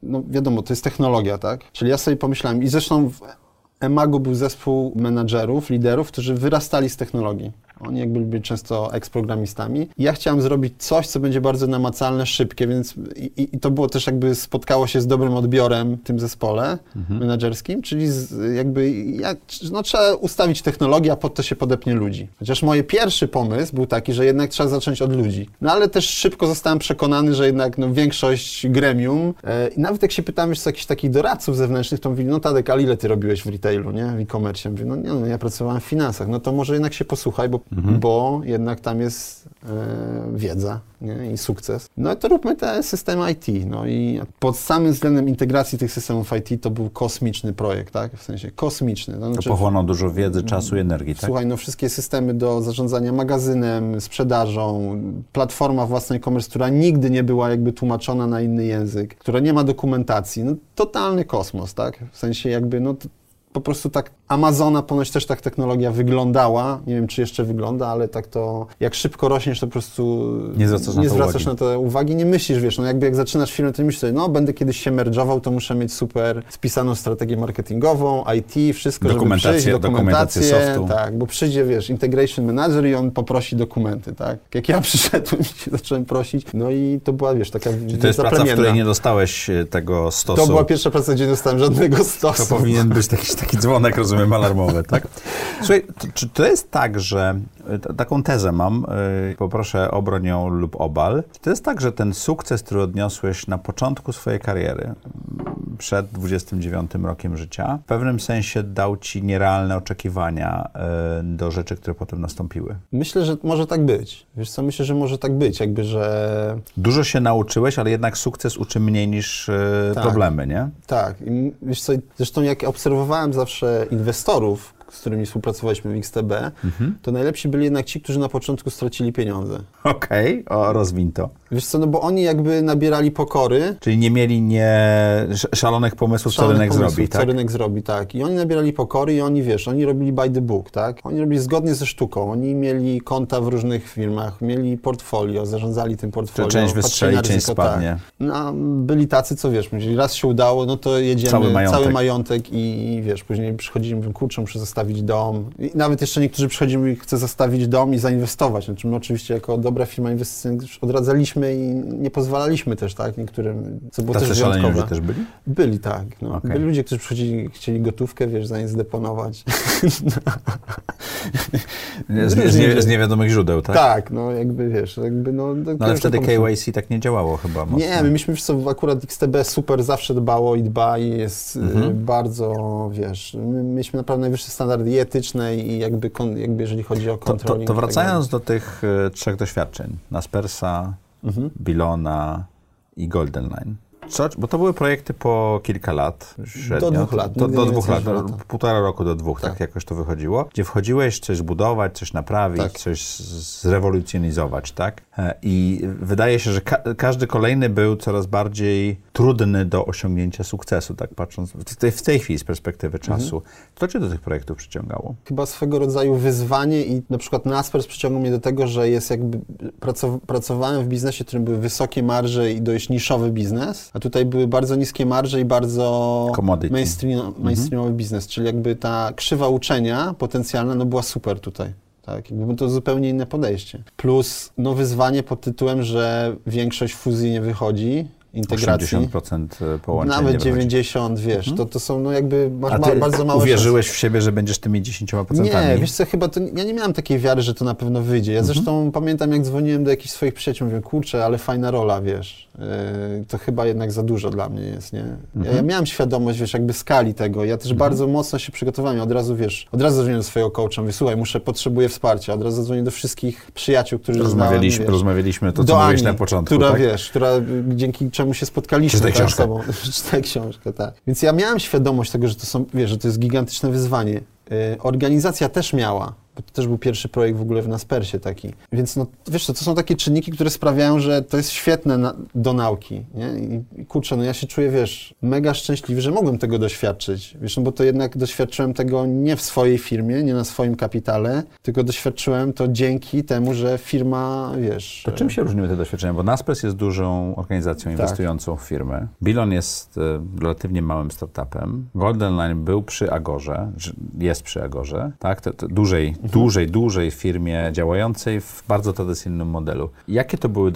no wiadomo, to jest technologia, tak? Czyli ja sobie pomyślałem i zresztą w Emagu był zespół menadżerów, liderów, którzy wyrastali z technologii. Oni jakby byli często eksprogramistami. Ja chciałem zrobić coś, co będzie bardzo namacalne, szybkie, więc i, i- to było też jakby spotkało się z dobrym odbiorem w tym zespole menedżerskim, czyli z, jakby jak, no, trzeba ustawić technologię, a pod to się podepnie ludzi. Chociaż mój pierwszy pomysł był taki, że jednak trzeba zacząć od ludzi. No ale też szybko zostałem przekonany, że jednak no, większość gremium e, i nawet jak się pytałem już z jakichś takich doradców zewnętrznych, to mówili, no Tadek, ale ile ty robiłeś w retailu, nie? W e-commerce? Ja Mówię, no nie, no ja pracowałem w finansach. No to może jednak się posłuchaj, bo, bo jednak tam jest e, wiedza nie? i sukces. No i to róbmy te systemy IT. No i pod samym względem integracji tych systemów IT to był kosmiczny projekt, tak? W sensie kosmiczny. To To znaczy, pochłonął dużo wiedzy, czasu i energii, tak? Słuchaj, no wszystkie systemy do zarządzania magazynem, sprzedażą, platforma własnej e-commerce, która nigdy nie była jakby tłumaczona na inny język, która nie ma dokumentacji, no totalny kosmos, tak? W sensie jakby, no to po prostu tak Amazona ponoć też tak technologia wyglądała, nie wiem czy jeszcze wygląda, ale tak to, jak szybko rośniesz, to po prostu Nie zwracasz na nie to zwracasz uwagi. na to uwagi, nie myślisz, wiesz, no jakby jak zaczynasz firmę, to myślisz sobie, no będę kiedyś się merdżował, to muszę mieć super spisaną strategię marketingową, IT, wszystko, Dokumentację- żeby przyjść, dokumentację softu. tak, bo przyjdzie, wiesz, integration manager i on poprosi dokumenty, tak? Jak ja przyszedłem i się zacząłem prosić, no i to była, wiesz, taka To jest praca, w której nie dostałeś e, tego stosu. To była pierwsza praca, gdzie nie dostałem żadnego stosu. To powinien być taki, taki dzwonek, rozumiem, alarmowy, tak? Słuchaj, to, czy to jest tak, że taką tezę mam, e, poproszę obroń ją lub obal. To jest tak, że ten sukces, który odniosłeś na początku swojej kariery, m, przed 29 rokiem życia, w pewnym sensie dał ci nierealne oczekiwania e, do rzeczy, które potem nastąpiły. Myślę, że może tak być. Wiesz co, myślę, że może tak być, jakby, że Dużo się nauczyłeś, ale jednak sukces uczy mniej niż e, Tak. problemy, nie? tak. I wiesz co, zresztą jak obserwowałem zawsze inwestorów, z którymi współpracowaliśmy w XTB, to najlepsi byli jednak ci, którzy na początku stracili pieniądze. Okej, o, rozwin to. Wiesz co, no bo oni jakby nabierali pokory, Czyli nie mieli nie sz- szalonych pomysłów, co szalonych rynek pomysłów, zrobi, co tak? rynek zrobi, tak. I oni nabierali pokory i oni, wiesz, oni robili by the book, tak. Oni robili zgodnie ze sztuką. Oni mieli konta w różnych firmach, mieli portfolio, zarządzali tym portfolio. część wystrzeli, część ryzyko, spadnie. Tak. No, byli tacy, co wiesz, myśleli, raz się udało, no to jedziemy, Cały majątek. majątek i, i wiesz, później przychodzili, mówią, kurczę, muszę zostawić dom. I nawet jeszcze niektórzy przychodzili, mówili, chcę zostawić dom i zainwestować. Znaczy my oczywiście jako dobra firma inwestycyjna odradzaliśmy i nie pozwalaliśmy też, tak, niektórym, co było Tacy też wyjątkowe. też byli? Byli, tak. No. Okej. Byli ludzie, którzy przychodzili, chcieli gotówkę, wiesz, za nie zdeponować. Z, z, nie, z niewiadomych źródeł, tak? tak, no jakby, wiesz, jakby, no... No, ale wtedy KYC tak nie działało chyba mocno. Nie, my myśmy, wiesz co, akurat XTB super zawsze dbało i dba i jest y, Mhm. bardzo, wiesz, my mieliśmy naprawdę najwyższe standardy etyczne i jakby, jakby jeżeli chodzi o To, to, to i tak wracając do tych e, trzech doświadczeń, Naspersa, Mhm. Bilona i Golden Line. Co, bo to były projekty po kilka lat średnio. dwóch lat, Do, do dwóch lat, do, lata. półtora roku do dwóch, tak. Tak. jakoś to wychodziło. Gdzie wchodziłeś coś zbudować, coś naprawić, Tak. coś zrewolucjonizować, tak? E, I wydaje się, że ka każdy kolejny był coraz bardziej trudny do osiągnięcia sukcesu, tak patrząc w tej, w tej chwili z perspektywy Mhm. czasu. Co cię do tych projektów przyciągało? chyba swego rodzaju wyzwanie i na przykład Naspers przyciągnął mnie do tego, że jest jakby, pracow pracowałem w biznesie, w którym były wysokie marże i dość niszowy biznes, a tutaj były bardzo niskie marże i bardzo Commodity. mainstream, mainstreamowy biznes, czyli jakby ta krzywa uczenia potencjalna no była super tutaj. Tak, jakby to zupełnie inne podejście. Plus no wyzwanie pod tytułem, że większość fuzji nie wychodzi, integracji. 80% połączeń Nawet nie wychodzi. 90, wiesz, to, to są no jakby, masz A ba- ty bardzo małe uwierzyłeś w siebie, że będziesz tymi 10%? nie, wiesz co, chyba to, ja nie miałem takiej wiary, że to na pewno wyjdzie. Ja zresztą pamiętam, jak dzwoniłem do jakichś swoich przyjaciół, mówię, kurczę, ale fajna rola, wiesz, yy, to chyba jednak za dużo dla mnie jest, nie? Ja, ja miałem świadomość, wiesz, jakby skali tego. Ja też bardzo mocno się przygotowałem. Od razu, wiesz, od razu zadzwoniłem do swojego coacha, mówię, słuchaj, muszę, potrzebuję wsparcia. Od razu zadzwonię do wszystkich przyjaciół, którzy rozmawialiśmy, znałem, wiesz, rozmawialiśmy to, co mówiłeś Ani, na początku. która, tak? wiesz, która, dzięki czemu się spotkaliśmy Czytaj tak, z książkę. tobą. Czytaj książkę, tak. Więc ja miałem świadomość tego, że to są, wiesz, że to jest gigantyczne wyzwanie. Y, organizacja też miała, bo to też był pierwszy projekt w ogóle w Naspersie taki. Więc no, wiesz co, to są takie czynniki, które sprawiają, że to jest świetne na, do nauki, nie? I, I kurczę, no ja się czuję, wiesz, mega szczęśliwy, że mogłem tego doświadczyć. Wiesz, no bo to jednak doświadczyłem tego nie w swojej firmie, nie na swoim kapitale, tylko doświadczyłem to dzięki temu, że firma, wiesz... To czym się różniły te doświadczenia? Bo Naspers jest dużą organizacją Tak. inwestującą w firmy. Bilon jest e, relatywnie małym startupem. Golden Line był przy Agorze, jest przy Agorze, tak? To dużej. Dużej, dużej firmie działającej w bardzo tradycyjnym modelu. Jakie to były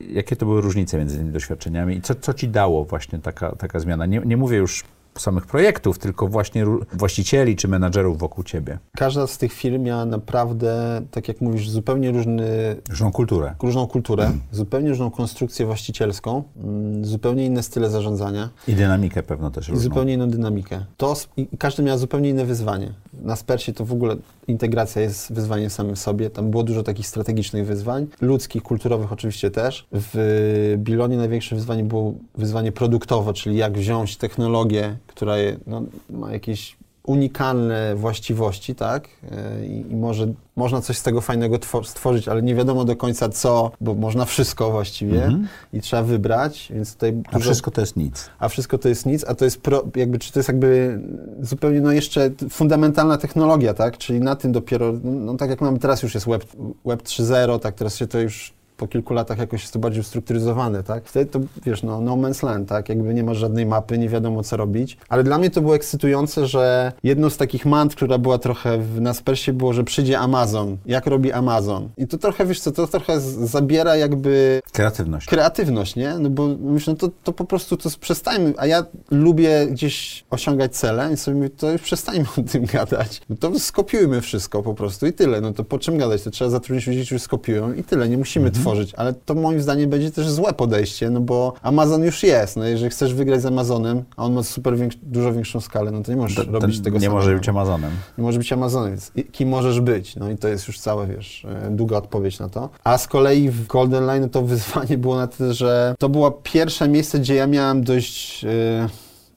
jakie to były różnice między tymi doświadczeniami i co, co ci dało właśnie taka, taka zmiana? Nie, nie mówię już samych projektów, tylko właśnie właścicieli czy menadżerów wokół ciebie. Każda z tych firm miała naprawdę, tak jak mówisz, zupełnie różny, Różną kulturę. różną kulturę, zupełnie różną konstrukcję właścicielską, mm, zupełnie inne style zarządzania I dynamikę pewno też i różną. zupełnie inną dynamikę. To, i i każdy miał zupełnie inne wyzwanie. Na Spersie to w ogóle integracja jest wyzwaniem samym sobie. Tam było dużo takich strategicznych wyzwań, ludzkich, kulturowych oczywiście też. W Bilonie największe wyzwanie było wyzwanie produktowe, czyli jak wziąć technologię, która no, ma jakieś unikalne właściwości, tak? E, I, i może można coś z tego fajnego two- stworzyć, ale nie wiadomo do końca co, bo można wszystko właściwie i trzeba wybrać, więc tutaj Mhm. A dużo- wszystko to jest nic. a wszystko to jest nic, a to jest pro, jakby, czy to jest jakby zupełnie no jeszcze fundamentalna technologia, tak? Czyli na tym dopiero, no tak jak mamy teraz już jest Web, web 3.0, tak teraz się to już po kilku latach jakoś jest to bardziej ustrukturyzowane, tak? Wtedy to, wiesz, no, no man's land, tak? Jakby nie ma żadnej mapy, nie wiadomo co robić. Ale dla mnie to było ekscytujące, że jedną z takich mant, która była trochę w Naspersie było, że przyjdzie Amazon. Jak robi Amazon? I to trochę, wiesz co, to trochę zabiera jakby Kreatywność. kreatywność, nie? No bo myślę, no to, to po prostu to przestańmy, a ja lubię gdzieś osiągać cele i sobie mówię, to już przestańmy o tym gadać. No to skopiujmy wszystko po prostu i tyle. No to po czym gadać? To trzeba zatrudnić ludzi, którzy skopiują i tyle. Nie musimy tworzyć tworzyć, ale to moim zdaniem będzie też złe podejście, no bo Amazon już jest, no jeżeli chcesz wygrać z Amazonem, a on ma super większ, dużo większą skalę, no to nie możesz To- robić tego nie samego. może być Amazonem. Nie może być Amazonem, więc kim możesz być? No i to jest już całe, wiesz, e, długa odpowiedź na to. A z kolei w Golden Line to wyzwanie było na tyle, że to było pierwsze miejsce, gdzie ja miałem dość e,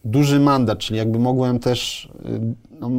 duży mandat, czyli jakby mogłem też, e, no,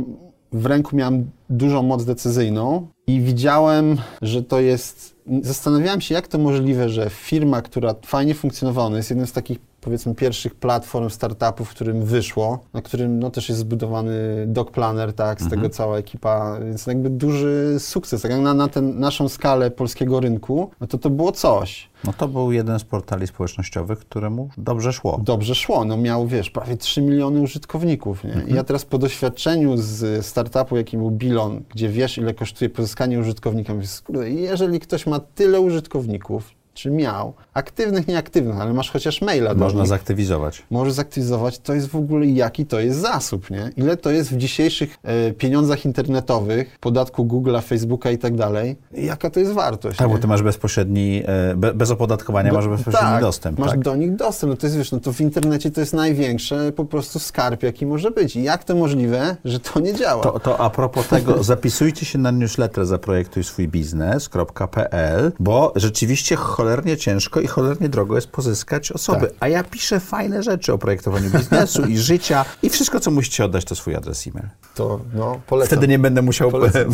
w ręku miałem dużą moc decyzyjną i widziałem, że to jest, zastanawiałem się, jak to możliwe, że firma, która fajnie funkcjonowała, no jest jednym z takich powiedzmy pierwszych platform startupów, w którym wyszło, na którym no, też jest zbudowany Doc Planner, tak, z tego cała ekipa, więc jakby duży sukces, tak jak na, na ten, naszą skalę polskiego rynku, no to to było coś. No to był jeden z portali społecznościowych, któremu dobrze szło. Dobrze szło, no miał, wiesz, prawie 3 miliony użytkowników, nie? I ja teraz po doświadczeniu z startupu, jakim był Bilon, gdzie wiesz, ile kosztuje pozyskanie użytkownika, mówię, jeżeli ktoś ma tyle użytkowników, czy miał, aktywnych, nieaktywnych, ale masz chociaż maila do Można nich, zaktywizować. możesz zaktywizować, to jest w ogóle jaki to jest zasób, nie? Ile to jest w dzisiejszych e, pieniądzach internetowych, podatku Google'a, Facebooka i tak dalej, jaka to jest wartość, Tak, nie? bo ty masz bezpośredni, e, be, bez opodatkowania Do- masz bezpośredni tak, dostęp, masz tak? do nich dostęp. No to jest, wiesz, no to w internecie to jest największy po prostu skarb, jaki może być. I jak to możliwe, że to nie działa? To, to a propos tego, zapisujcie się na newsletter zaprojektuj swój biznes.pl, bo rzeczywiście cholernie ciężko i cholernie drogo jest pozyskać osoby. Tak. A ja piszę fajne rzeczy o projektowaniu biznesu i życia i wszystko, co musicie oddać, to swój adres e-mail. To, no, polecam. Wtedy nie będę musiał Polecam.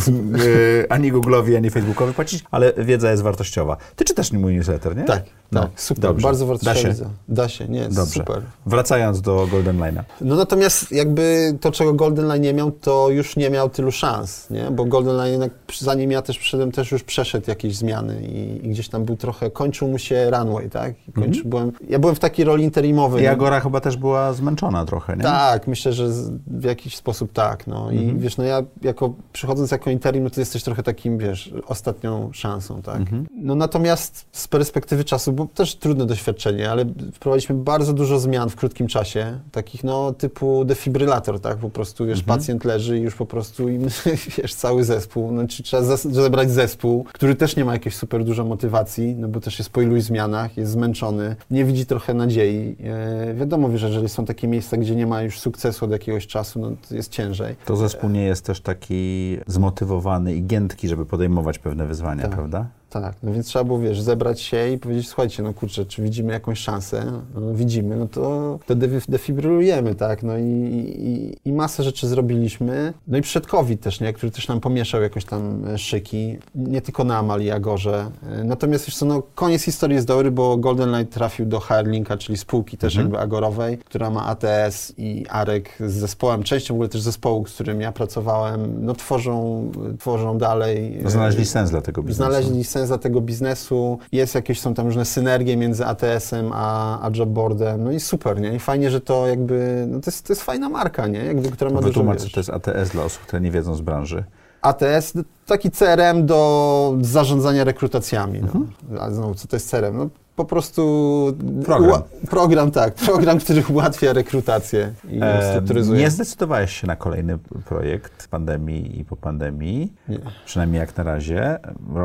e, ani Google'owi, ani Facebookowi płacić, ale wiedza jest wartościowa. Ty czytasz mój newsletter, nie? Tak, No, tak, super, dobrze. bardzo wartościowa. Da się, nie, jest Dobrze. super. Wracając do Golden Line'a. No natomiast jakby to, czego Golden Line nie miał, to już nie miał tylu szans, nie? Bo Golden Line jednak, zanim ja też przyszedłem, też już przeszedł jakieś zmiany i, i gdzieś tam był trochę, kończył mu się runway, tak? I Kończy, byłem, ja byłem w takiej roli interimowej. I no. Agora chyba też była zmęczona trochę, nie? Tak, myślę, że w jakiś sposób tak. No. I wiesz, no ja jako, przychodząc jako interim, no to jesteś trochę takim, wiesz, ostatnią szansą, tak. No natomiast z perspektywy czasu, bo też trudne doświadczenie, ale wprowadziliśmy bardzo dużo zmian w krótkim czasie, takich no typu defibrylator, tak, po prostu, wiesz, pacjent leży i już po prostu im, wiesz, cały zespół, no czy trzeba zebrać zespół, który też nie ma jakiejś super dużo motywacji, no bo też jest po iluś zmianach, jest zmęczony, nie widzi trochę nadziei. E, wiadomo, że jeżeli są takie miejsca, gdzie nie ma już sukcesu od jakiegoś czasu, no to jest ciężej. To zespół nie jest też taki zmotywowany i giętki, żeby podejmować pewne wyzwania, Tak. prawda? Tak, no więc trzeba było, wiesz, zebrać się i powiedzieć, słuchajcie, no kurczę, czy widzimy jakąś szansę? No, widzimy, no to wtedy defibrylujemy, tak, no i, i, i masę rzeczy zrobiliśmy. No i przed COVID też, nie, który też nam pomieszał jakoś tam e, szyki, nie tylko na Amal i Agorze. E, Natomiast wiesz co, no koniec historii jest dobry, bo Golden Light trafił do Hirelinka, czyli spółki też jakby Agorowej, która ma ATS i Arek z zespołem, częścią w ogóle też zespołu, z którym ja pracowałem, no tworzą, tworzą dalej. e, Znaleźli sens dla tego biznesu. Znaleźli sens dla tego biznesu, jest jakieś, są tam różne synergie między ATS-em a, a Jobboardem, no i super, nie? I fajnie, że to jakby, no to jest, to jest fajna marka, nie? Jakby, która ma dużo, co to jest ATS dla osób, które nie wiedzą z branży. ATS, taki CRM do zarządzania rekrutacjami, no. Mhm. A znowu, co to jest CRM? No po prostu... Program. Program, tak. Program, który ułatwia rekrutację i E, strukturyzuje. nie zdecydowałeś się na kolejny projekt pandemii i po pandemii, Nie. przynajmniej jak na razie.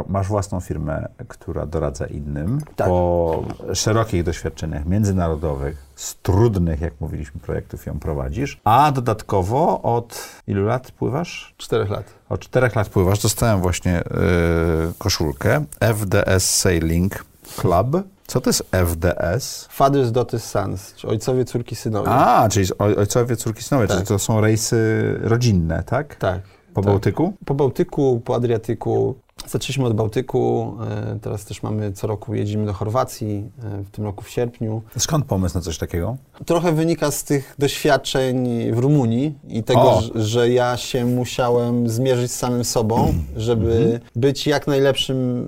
Masz własną firmę, która doradza innym. Tak. Po szerokich doświadczeniach międzynarodowych, z trudnych, jak mówiliśmy, projektów ją prowadzisz, a dodatkowo od ilu lat pływasz? Czterech lat. Od czterech lat pływasz. Dostałem właśnie yy, koszulkę FDS Sailing Club. Co to jest FDS? Fathers, Daughters, Sons, czyli ojcowie, córki, synowie. A, czyli oj- ojcowie, córki, synowie, Tak. czyli to są rejsy rodzinne, tak? Tak. Po tak. Bałtyku? Po Bałtyku, po Adriatyku. Zaczęliśmy od Bałtyku, e, teraz też mamy co roku jedziemy do Chorwacji, e, w tym roku w sierpniu. Skąd pomysł na coś takiego? Trochę wynika z tych doświadczeń w Rumunii i tego, O. że, że ja się musiałem zmierzyć z samym sobą, żeby być jak najlepszym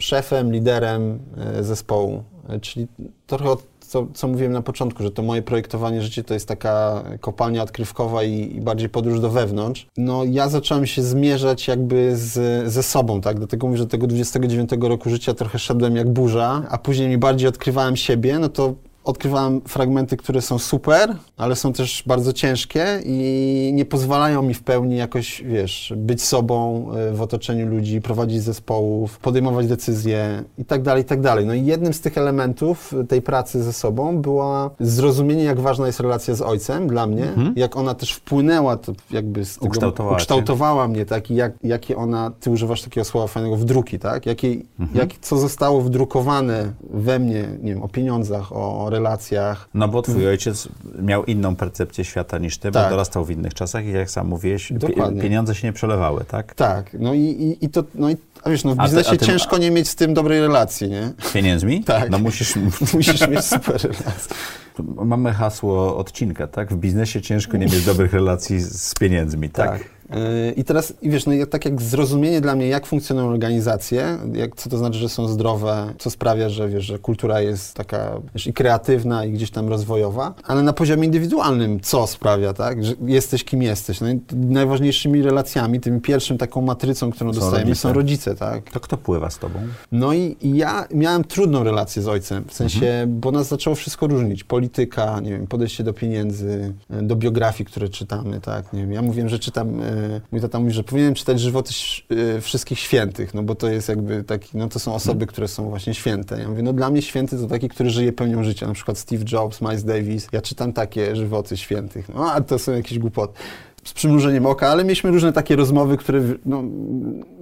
szefem, liderem e, zespołu. E, Czyli trochę od co, co mówiłem na początku, że to moje projektowanie życia to jest taka kopalnia odkrywkowa i, i bardziej podróż do wewnątrz. No ja zacząłem się zmierzać jakby z, ze sobą, tak? Dlatego mówię, że tego 29 roku życia trochę szedłem jak burza, a później mi bardziej odkrywałem siebie, no to odkrywałem fragmenty, które są super, ale są też bardzo ciężkie i nie pozwalają mi w pełni jakoś, wiesz, być sobą y, w otoczeniu ludzi, prowadzić zespołów, podejmować decyzje i tak dalej, i tak dalej. No i jednym z tych elementów tej pracy ze sobą była zrozumienie, jak ważna jest relacja z ojcem dla mnie, mhm. jak ona też wpłynęła, to jakby z tego, ukształtowała, ukształtowała mnie, tak, i jak, jakie ona, ty używasz takiego słowa fajnego, wdruki, tak, jakie, mhm. jak, co zostało wdrukowane we mnie, nie wiem, o pieniądzach, o relacjach. No bo twój ojciec miał inną percepcję świata niż ty, tak. bo dorastał w innych czasach i jak sam mówiłeś, Dokładnie. pieniądze się nie przelewały, tak? Tak, no i, i, i to, no i a wiesz, no w biznesie ty, ciężko nie mieć z tym dobrej relacji, nie? Z pieniędzmi? Tak. No musisz... musisz mieć super relacje. Mamy hasło odcinka, tak? W biznesie ciężko nie mieć dobrych relacji z pieniędzmi, tak? tak. Yy, I teraz, wiesz, no, tak jak zrozumienie dla mnie, jak funkcjonują organizacje, jak, co to znaczy, że są zdrowe, co sprawia, że, wiesz, że kultura jest taka wiesz, i kreatywna, i gdzieś tam rozwojowa, ale na poziomie indywidualnym, co sprawia, tak, że jesteś kim jesteś. No najważniejszymi relacjami, tym pierwszym taką matrycą, którą są dostajemy, rodzice. są rodzice, tak. To kto pływa z tobą? No i, ja miałem trudną relację z ojcem, w sensie, mhm. bo nas zaczęło wszystko różnić. Polityka, nie wiem, podejście do pieniędzy, do biografii, które czytamy, tak, nie wiem. Ja mówiłem, że czytam e, mój tata mówi, że powinienem czytać żywoty y, wszystkich świętych, no bo to jest jakby taki, no to są osoby, hmm. które są właśnie święte. Ja mówię, no dla mnie święty to taki, który żyje pełnią życia, na przykład Steve Jobs, Miles Davis. Ja czytam takie żywoty świętych. No a to są jakieś głupoty z przymrużeniem oka, ale mieliśmy różne takie rozmowy, które no,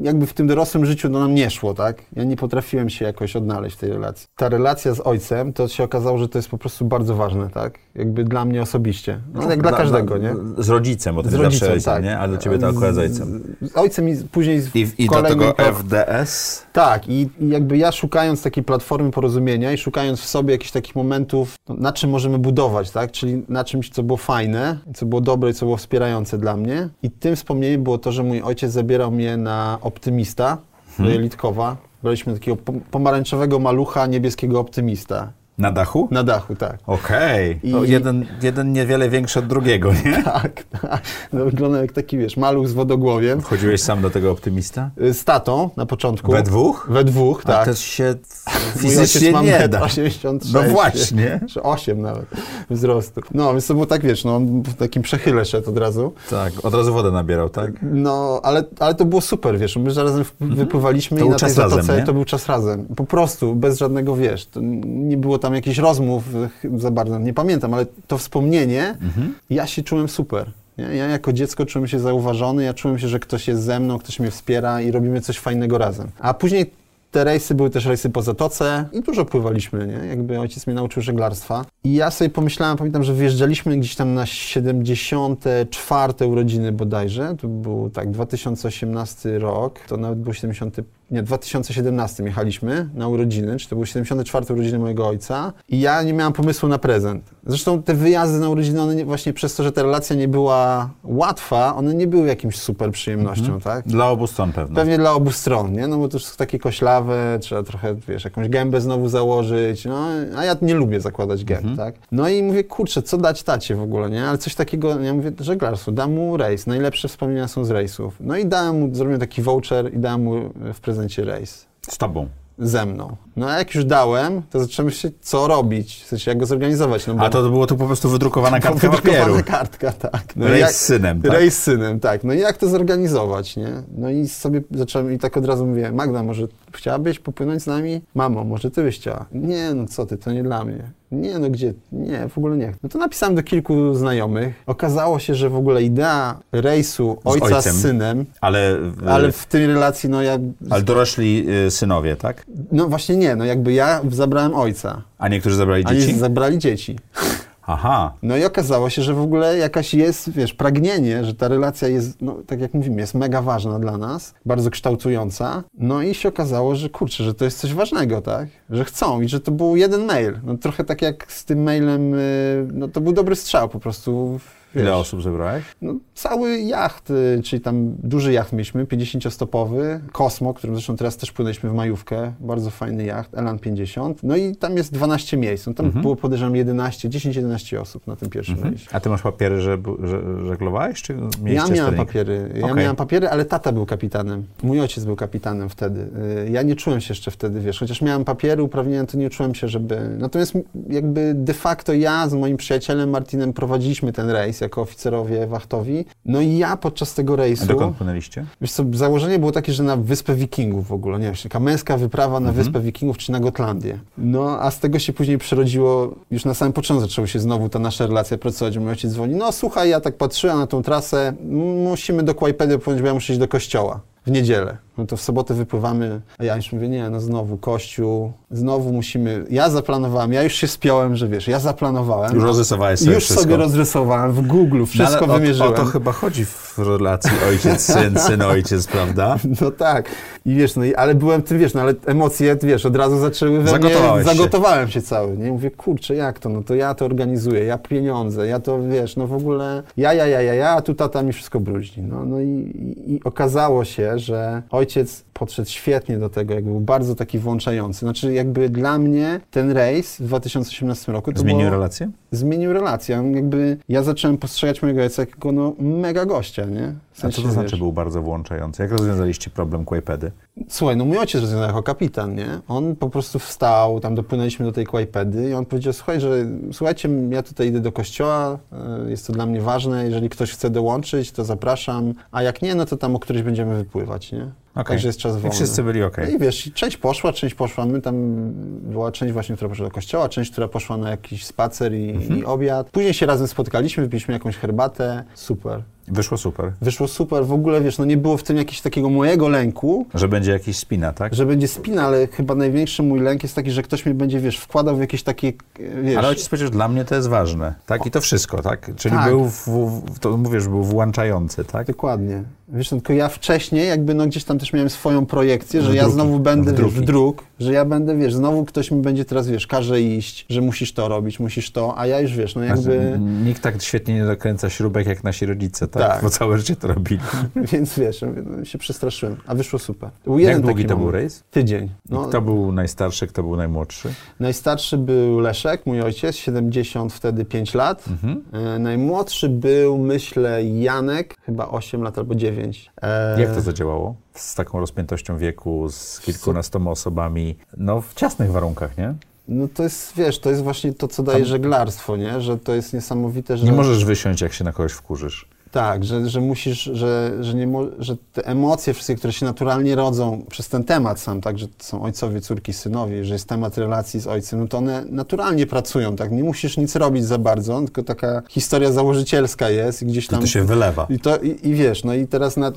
jakby w tym dorosłym życiu no, nam nie szło, tak? Ja nie potrafiłem się jakoś odnaleźć w tej relacji. Ta relacja z ojcem, to się okazało, że to jest po prostu bardzo ważne, tak? Jakby dla mnie osobiście. No, no jak dla, dla każdego, nie? Z rodzicem, bo to z rodzicem, ojcem, tak. nie? Ale dla ciebie to akurat z ojcem. Z, z ojcem i później z I, i do tego FDS? Tak, i, i, jakby ja szukając takiej platformy porozumienia i szukając w sobie jakichś takich momentów, no, na czym możemy budować, tak? Czyli na czymś, co było fajne, co było dobre i co było wspierające, dla mnie. I tym wspomnieniem było to, że mój ojciec zabierał mnie na optymista hmm. do Jelitkowa. Braliśmy takiego pomarańczowego malucha, niebieskiego optymista. Na dachu? Na dachu, tak. Okej. Okay. I... Jeden, jeden niewiele większy od drugiego, nie? tak, tak. No, wygląda jak taki, wiesz, maluch z wodogłowiem. Wchodziłeś sam do tego optymista? Y, z tatą na początku. We dwóch? We dwóch, tak. A też się fizycznie nie da. 86. No właśnie. Czy 8 nawet wzrostu. No, więc to było tak, wiesz, no, on w takim przechyle szedł od razu. Tak, od razu wodę nabierał, tak? No, ale, ale to było super, wiesz, my razem mhm. wypływaliśmy to i na tej zatoce razem, to był czas razem. Po prostu, bez żadnego, wiesz, nie było tam tam jakichś rozmów za bardzo, nie pamiętam, ale to wspomnienie, mhm. ja się czułem super. Ja, ja jako dziecko czułem się zauważony, ja czułem się, że ktoś jest ze mną, ktoś mnie wspiera i robimy coś fajnego razem. A później te rejsy były też rejsy po zatoce i dużo pływaliśmy, nie? Jakby ojciec mnie nauczył żeglarstwa. I ja sobie pomyślałem, pamiętam, że wjeżdżaliśmy gdzieś tam na 74 urodziny bodajże. To był tak 2018 rok, to nawet był 70 nie, w 2017 jechaliśmy na urodziny, czy to były 74 urodziny mojego ojca i ja nie miałam pomysłu na prezent. Zresztą te wyjazdy na urodziny, one nie, właśnie przez to, że ta relacja nie była łatwa, one nie były jakimś super przyjemnością, mhm. tak? Dla obu stron pewnie. Pewnie dla obu stron, nie? No bo to już takie koślawe, trzeba trochę, wiesz, jakąś gębę znowu założyć, no, a ja nie lubię zakładać gęb, mhm. tak? No i mówię, kurczę, co dać tacie w ogóle, nie? Ale coś takiego, ja mówię, żeglarstwo, dam mu rejs, najlepsze wspomnienia są z rejsów. No i dałem mu, zrobiłem taki voucher i dałem mu w rejs. Z tobą? Ze mną. No a jak już dałem, to zacząłem myśleć, co robić, w sensie jak go zorganizować. No bo... A to było tu po prostu wydrukowana kartka wydrukowana papieru. kartka, tak. No rejs jak... z synem, tak? Rejs z synem, tak. No i jak to zorganizować, nie? No i sobie zacząłem i tak od razu mówię, Magda, może chciałabyś popłynąć z nami? Mamo, może ty byś chciała? Nie, no co ty, to nie dla mnie. Nie, no gdzie? Nie, w ogóle nie. No to napisałem do kilku znajomych. Okazało się, że w ogóle idea rejsu ojca z, z synem, ale, ale w tej relacji, no ja... Ale dorośli y, synowie, tak? No właśnie nie, no jakby ja zabrałem ojca. A niektórzy zabrali dzieci? A zabrali dzieci. Aha. No i okazało się, że w ogóle jakaś jest, wiesz, pragnienie, że ta relacja jest, no tak jak mówimy, jest mega ważna dla nas, bardzo kształtująca. No i się okazało, że kurczę, że to jest coś ważnego, tak? Że chcą i że to był jeden mail. No trochę tak jak z tym mailem, y, no to był dobry strzał po prostu wiesz, Ile osób zebrałeś? No, cały jacht, y, czyli tam duży jacht mieliśmy, 50-stopowy, Kosmo, którym zresztą teraz też płynęliśmy w majówkę, bardzo fajny jacht, Elan 50. No i tam jest 12 miejsc, no, tam Mhm. było podejrzewam 11, 10-11 osób na tym pierwszym rejsie. A ty masz papiery, że, że żeglowałeś, czy Ja miałem sternik? papiery, ja Okej. miałem papiery, ale tata był kapitanem. Mój ojciec był kapitanem wtedy. Y, Ja nie czułem się jeszcze wtedy, wiesz, chociaż miałem papiery, uprawnienia, to nie czułem się, żeby... Natomiast jakby de facto ja z moim przyjacielem Martinem prowadziliśmy ten rejs jako oficerowie wachtowi. No i ja podczas tego A rejsu... dokąd płynęliście? Wiesz co, założenie było takie, że na Wyspę Wikingów w ogóle, nie wiem, taka męska wyprawa na Wyspę Wikingów czy na Gotlandię. No, a z tego się później przerodziło, już na samym początku zaczęła się znowu ta nasza relacja pracować. Mój ojciec dzwoni, no słuchaj, ja tak patrzyłem na tą trasę, musimy do Kłajpedy bo ja muszę iść do kościoła w niedzielę. No to w sobotę wypływamy, a ja już mówię, nie, no znowu kościół, znowu musimy, ja zaplanowałem, ja już się spiąłem, że wiesz, ja zaplanowałem. Już rozrysowałeś sobie Już wszystko. sobie rozrysowałem w Google, wszystko No, wymierzyłem. O, to chyba chodzi w relacji ojciec-syn, syn-ojciec, prawda? No tak. I wiesz, no i, ale byłem tym, wiesz, no ale emocje, wiesz, od razu zaczęły we mnie, się. zagotowałem się cały, nie? Mówię, kurczę, jak to? No to ja to organizuję, ja pieniądze, ja to, wiesz, no w ogóle ja, ja, ja, ja, ja, a tu tata mi wszystko bruździ. No, no i, i, i okazało się, że ojciec podszedł świetnie do tego, jakby był bardzo taki włączający. Znaczy jakby dla mnie ten rejs w 2018 roku to Zmienił było, relację? Zmienił relację. Jakby ja zacząłem postrzegać mojego ojca jako no, mega gościa, nie? W A co sensie, to znaczy wiesz, był bardzo włączający? Jak rozwiązaliście problem Kłajpedy? Słuchaj, no mój ojciec rozwiązał jako kapitan, nie? On po prostu wstał, tam dopłynęliśmy do tej Kłajpedy i on powiedział, słuchaj, że słuchajcie, ja tutaj idę do kościoła, y, jest to dla mnie ważne, jeżeli ktoś chce dołączyć, to zapraszam, a jak nie, no to tam o któryś będziemy wypływać, nie? Okej. Także jest czas wolny. I wszyscy byli okej. No i wiesz, część poszła, część poszła, my tam była część właśnie, która poszła do kościoła, część, która poszła na jakiś spacer i, Mhm. i obiad. Później się razem spotkaliśmy, wypiliśmy jakąś herbatę, super. Wyszło super. Wyszło super, w ogóle, wiesz, no nie było w tym jakiegoś takiego mojego lęku, Że będzie jakiś spina, tak? że będzie spina, ale chyba największy mój lęk jest taki, że ktoś mnie będzie, wiesz, wkładał w jakieś takie, wiesz... Ale ojciec powiedział, że dla mnie to jest ważne, tak? I to wszystko, tak? Czyli Tak. był, w, w, to mówisz, był włączający, tak? Dokładnie. Wiesz, no, tylko ja wcześniej jakby no gdzieś tam też miałem swoją projekcję, że W ja druki, znowu będę, w wiesz, w dróg, że ja będę, wiesz, znowu ktoś mi będzie teraz, wiesz, każe iść, że musisz to robić, musisz to, a ja już, wiesz, no jakby... Znaczy, Nikt tak świetnie nie dokręca śrubek jak nasi rodzice, tak? Tak. Bo całe życie to robili. Więc wiesz, no, się przestraszyłem, a wyszło super. Był jeden jak długi to był rejs? Tydzień. No, kto był najstarszy, kto był najmłodszy? Najstarszy był Leszek, mój ojciec, 70 wtedy 5 lat. Mhm. E, najmłodszy był, myślę, Janek, chyba 8 lat albo 9. E, Jak to zadziałało? Z taką rozpiętością wieku, z kilkunastoma osobami, no w ciasnych warunkach, nie? No to jest, wiesz, to jest właśnie to, co daje Tam- żeglarstwo, nie? Że to jest niesamowite, że... Nie możesz wysiąść, jak się na kogoś wkurzysz. Tak, że, że musisz, że, że, nie mo- że te emocje wszystkie, które się naturalnie rodzą przez ten temat sam, tak, że to są ojcowie, córki, synowie, że jest temat relacji z ojcem, no to one naturalnie pracują, tak? Nie musisz nic robić za bardzo, tylko taka historia założycielska jest i gdzieś I tam... to się wylewa. I, to, i, I wiesz, no i teraz na,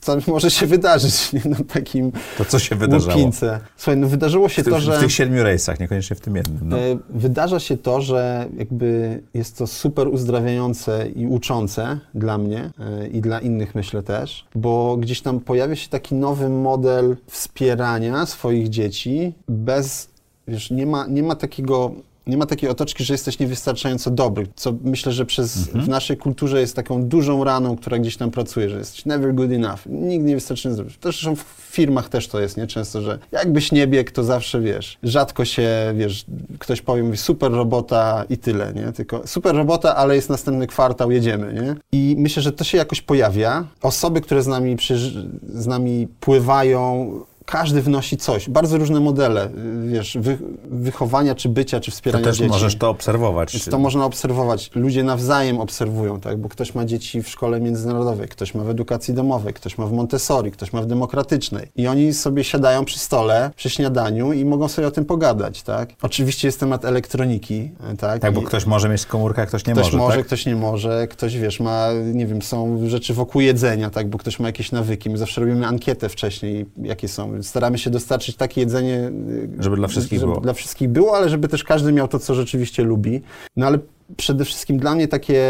co, może się wydarzyć, nie? No takim To co się wydarzało? łupince. Słuchaj, no wydarzyło się W, ty- to, że... w tych siedmiu rejsach, niekoniecznie w tym jednym. No. E, Wydarza się to, że jakby jest to super uzdrawiające i uczące dla mnie e, i dla innych myślę też, bo gdzieś tam pojawia się taki nowy model wspierania swoich dzieci bez, wiesz, nie ma, nie ma takiego nie ma takiej otoczki, że jesteś niewystarczająco dobry, co myślę, że przez, w naszej kulturze jest taką dużą raną, która gdzieś tam pracuje, że jesteś never good enough, nigdy niewystarczająco dobry. Zresztą w firmach też to jest, nie? Często, że jakbyś nie biegł, to zawsze, wiesz, rzadko się, wiesz, ktoś powie, mówi super robota i tyle, nie? Tylko super robota, ale jest następny kwartał, jedziemy, nie? I myślę, że to się jakoś pojawia. Osoby, które z nami, przyż- z nami pływają, każdy wnosi coś. Bardzo różne modele, y, wiesz, wy, wychowania, czy bycia, czy To wspierania też dzieci. możesz to obserwować. Więc to można obserwować. Ludzie nawzajem obserwują, tak? Bo ktoś ma dzieci w szkole międzynarodowej, ktoś ma w edukacji domowej, ktoś ma w Montessori, ktoś ma w demokratycznej. I oni sobie siadają przy stole, przy śniadaniu i mogą sobie o tym pogadać, tak? Oczywiście jest temat elektroniki, e, tak? Tak, bo I ktoś może mieć komórkę, a ktoś nie ktoś może, może, tak? ktoś nie może, ktoś, wiesz, ma, nie wiem, są rzeczy wokół jedzenia, tak? Bo ktoś ma jakieś nawyki. My zawsze robimy ankietę wcześniej, jakie są. Staramy się dostarczyć takie jedzenie, y, Żeby dla wszystkich żeby było. dla wszystkich było, ale żeby też każdy miał to, co rzeczywiście lubi. No ale przede wszystkim dla mnie takie,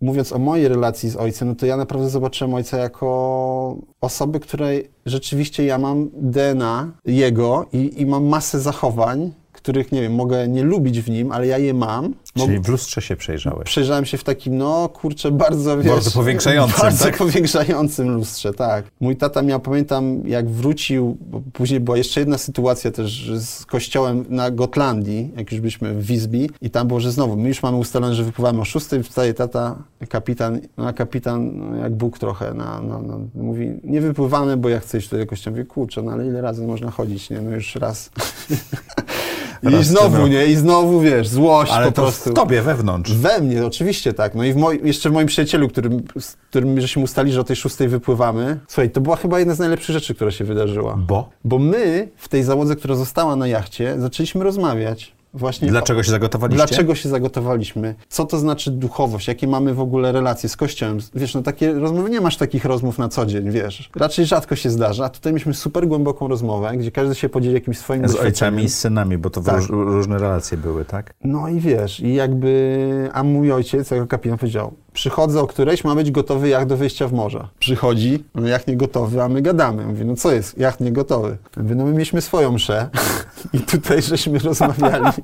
mówiąc o mojej relacji z ojcem, no to ja naprawdę zobaczyłem ojca jako osoby, której rzeczywiście ja mam DNA jego i, i mam masę zachowań, których, nie wiem, mogę nie lubić w nim, ale ja je mam. Czyli w lustrze się przejrzałeś. Przejrzałem się w takim, no kurczę, bardzo, wiesz... Bardzo powiększającym, Bardzo tak? powiększającym lustrze, tak. Mój tata miał, pamiętam, jak wrócił, bo później była jeszcze jedna sytuacja też z kościołem na Gotlandii, jak już byliśmy w Wisbi i tam było, że znowu, my już mamy ustalone, że wypływamy o 6, wstaje tata, kapitan, no a kapitan no, jak Bóg trochę, na, na, na, mówi, nie wypływamy, bo ja chcę iść do kościoła. Mówię, kurczę, no ale ile razy można chodzić, nie? No już raz. I znowu, nie? I znowu, wiesz, złość Ale po to prostu. w tobie, wewnątrz. We mnie, oczywiście tak. No i w moj, jeszcze w moim przyjacielu, którym, z którym żeśmy ustali, że o tej szóstej wypływamy. Słuchaj, to była chyba jedna z najlepszych rzeczy, która się wydarzyła. Bo? Bo my w tej załodze, która została na jachcie, zaczęliśmy rozmawiać. Właśnie Dlaczego się zagotowaliście? Dlaczego się zagotowaliśmy? Co to znaczy duchowość? Jakie mamy w ogóle relacje z Kościołem? Wiesz, no takie rozmowy, nie masz takich rozmów na co dzień, wiesz. Raczej rzadko się zdarza. A tutaj mieliśmy super głęboką rozmowę, gdzie każdy się podzieli jakimś swoim Z ojcami i z synami, bo to Tak. róż, różne relacje były, tak? No i wiesz, i jakby, a mój ojciec, jako kapitan powiedział, przychodzę o którejś, ma być gotowy jacht do wyjścia w morze. Przychodzi, no jacht nie gotowy, a my gadamy. Mówię, no co jest, jacht nie gotowy? Mówię, no my mieliśmy swoją mszę i tutaj żeśmy rozmawiali.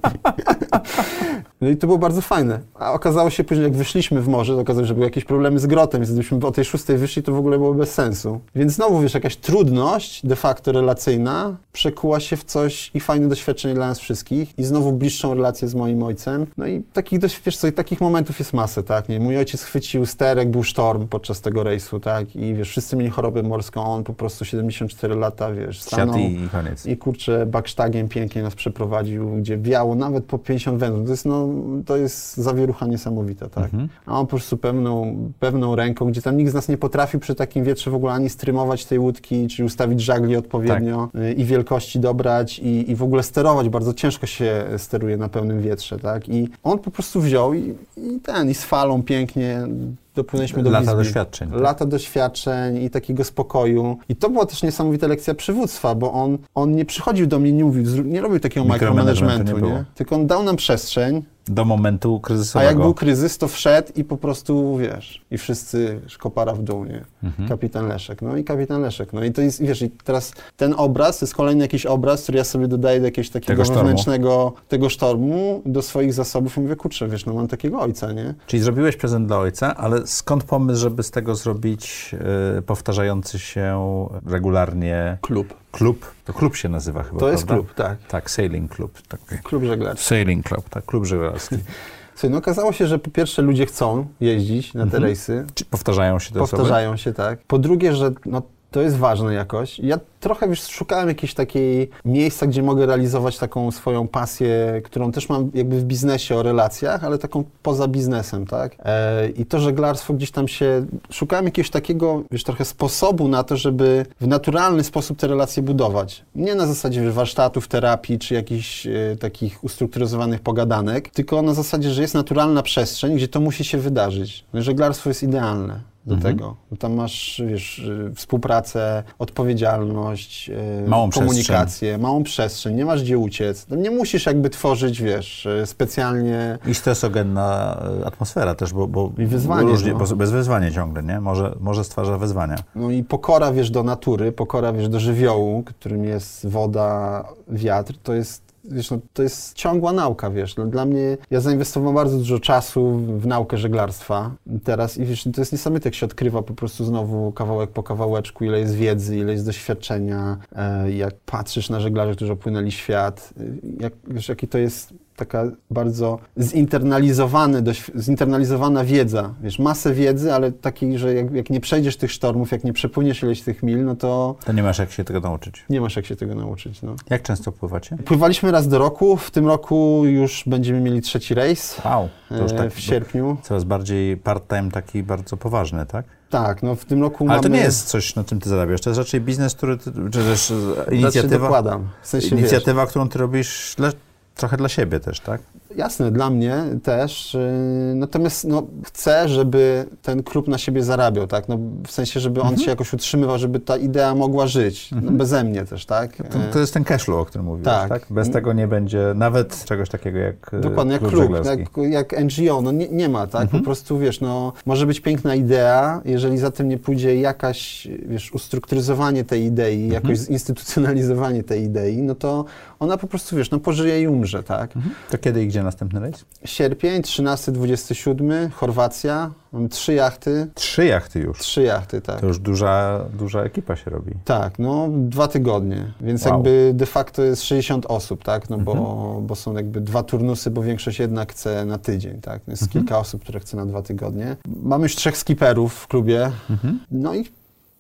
No i to było bardzo fajne. A okazało się później, jak wyszliśmy w morze, to okazało się, że były jakieś problemy z grotem, więc gdybyśmy o tej szóstej wyszli, to w ogóle było bez sensu. Więc znowu, wiesz, jakaś trudność de facto relacyjna przekuła się w coś i fajne doświadczenie dla nas wszystkich i znowu bliższą relację z moim ojcem. No i takich, wiesz co, i takich momentów jest masę, tak? Nie? Mój ojciec chwycił sterek, był sztorm podczas tego rejsu, tak? I wiesz, wszyscy mieli chorobę morską, on po prostu 74 lata, wiesz, stanął. I, i koniec. I kurczę, baksztagiem pięknie nas przeprowadził, gdzie wiało nawet po 50 wędrów. To jest, no, to jest zawierucha niesamowita, tak? A on po prostu pewną, pewną ręką, gdzie tam nikt z nas nie potrafił przy takim wietrze w ogóle ani strymować tej łódki, czy ustawić żagli odpowiednio y, i wielkości dobrać i, i w ogóle sterować. Bardzo ciężko się steruje na pełnym wietrze, tak? I on po prostu wziął i, i ten, i z falą pięknie and dopłynęliśmy do Lata Wisby. doświadczeń, tak? Lata doświadczeń i takiego spokoju. I to była też niesamowita lekcja przywództwa, bo on, on nie przychodził do mnie, nie mówił, nie robił takiego micromanagementu, nie nie. Tylko on dał nam przestrzeń, Do momentu a kryzysowego. jak był kryzys, to wszedł i po prostu, wiesz, i wszyscy wiesz, kopara w dół, nie? Mhm. Kapitan Leszek, no i kapitan Leszek. No i to jest, wiesz, i teraz ten obraz, to jest kolejny jakiś obraz, który ja sobie dodaję do jakiegoś takiego Tego wewnętrznego, tego sztormu, do swoich zasobów i mówię, kurczę, wiesz, no mam takiego ojca, nie? Czyli zrobiłeś prezent dla ojca, ale skąd pomysł, żeby z tego zrobić e, powtarzający się regularnie Klub. klub? To klub się nazywa chyba, To jest prawda? klub, tak. Tak, sailing club. Tak. Klub żeglarski. Sailing club, tak, klub żeglarski. Słuchaj, no okazało się, że po pierwsze ludzie chcą jeździć na te Mhm. rejsy, Czy powtarzają się te osoby? powtarzają się, tak. Po drugie, że no, to jest ważne jakoś. Ja trochę wiesz, szukałem jakiejś takiej miejsca, gdzie mogę realizować taką swoją pasję, którą też mam jakby w biznesie o relacjach, ale taką poza biznesem, tak? E, I to żeglarstwo gdzieś tam się... Szukałem jakiegoś takiego, wiesz, trochę sposobu na to, żeby w naturalny sposób te relacje budować. Nie na zasadzie wiesz, warsztatów, terapii, czy jakichś e, takich ustrukturyzowanych pogadanek, tylko na zasadzie, że jest naturalna przestrzeń, gdzie to musi się wydarzyć. Żeglarstwo jest idealne do Mhm. tego. Tam masz, wiesz, y, współpracę, odpowiedzialność, y, Małą komunikację, małą przestrzeń, nie masz gdzie uciec. Tam nie musisz jakby tworzyć, wiesz, y, specjalnie... I stresogenna atmosfera też, bo, bo I wyzwanie, różnie, no. bo bez wyzwania ciągle, nie? Może, może stwarza wyzwania. No i pokora, wiesz, do natury, pokora, wiesz, do żywiołu, którym jest woda, wiatr, to jest Wiesz, no, to jest ciągła nauka, wiesz. No, dla mnie, ja zainwestowałem bardzo dużo czasu w naukę żeglarstwa teraz i wiesz, to jest niesamowite, jak się odkrywa po prostu znowu kawałek po kawałeczku, ile jest wiedzy, ile jest doświadczenia, e, jak patrzysz na żeglarzy, którzy opłynęli świat, e, jak, wiesz, jaki to jest taka bardzo zinternalizowane, zinternalizowana wiedza. Wiesz, masę wiedzy, ale takiej, że jak, jak nie przejdziesz tych sztormów, jak nie przepłyniesz ileś tych mil, no to To nie masz jak się tego nauczyć. nie masz jak się tego nauczyć. No. Jak często pływacie? Pływaliśmy raz do roku, w tym roku już będziemy mieli trzeci rejs Wow, to już e, tak w sierpniu. coraz bardziej part-time taki bardzo poważny, tak? Tak, no w tym roku Ale mamy... to nie jest coś, na czym ty zarabiasz, to jest raczej biznes, który, ty, czy też Znaczy inicjatywa, dokładam. W sensie, wiesz, inicjatywa którą ty robisz dla, trochę dla siebie też, tak? Jasne, dla mnie też. y, Natomiast no, chcę, żeby ten klub na siebie zarabiał, tak? No, w sensie, żeby on się jakoś utrzymywał, żeby ta idea mogła żyć. No, beze mnie też, tak? To, to jest ten cashflow, o którym mówiłeś, tak. Tak. Bez tego nie będzie nawet czegoś takiego jak e, Dokładnie, jak klub klub, jak, jak NGO, no nie, nie ma, tak? Mhm. Po prostu, wiesz, no, może być piękna idea, jeżeli za tym nie pójdzie jakaś, wiesz, ustrukturyzowanie tej idei, Mhm. jakoś zinstytucjonalizowanie tej idei, no to ona po prostu, wiesz, no pożyje i umrze, tak? Mhm. To kiedy i gdzie następny rejs? Sierpień, 13-27, Chorwacja, mamy trzy jachty, Trzy jachty już. trzy jachty, tak. To już duża, duża ekipa się robi. Tak, no dwa tygodnie, więc Wow. jakby de facto jest 60 osób, tak, no bo, Mhm. bo są jakby dwa turnusy, bo większość jednak chce na tydzień, tak, jest Mhm. kilka osób, które chce na dwa tygodnie. Mamy już trzech skiperów w klubie, Mhm. no i,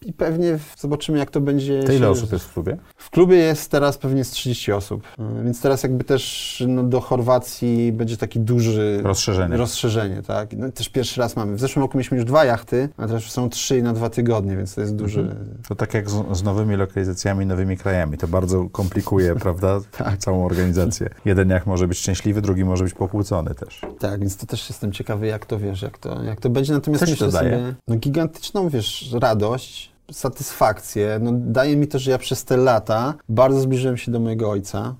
i pewnie zobaczymy jak to będzie. To ile osób jest w klubie? W klubie jest teraz pewnie z 30 osób, y, więc teraz jakby też no, do Chorwacji będzie taki duży Rozszerzenie. rozszerzenie, tak. No, też pierwszy raz mamy. W zeszłym roku mieliśmy już dwa jachty, a teraz już są trzy na dwa tygodnie, więc to jest duży... Mhm. To tak jak z, z nowymi lokalizacjami, nowymi krajami. To bardzo komplikuje, prawda, Tak. całą organizację. Jeden jak może być szczęśliwy, drugi może być pokłócony też. Tak, więc to też jestem ciekawy, jak to wiesz, jak to, jak to będzie. Natomiast Co ci myślę to daje? sobie, no gigantyczną, wiesz, radość, satysfakcję. No, daje mi to, że ja przez te lata bardzo zbliżyłem się do mojego ojca,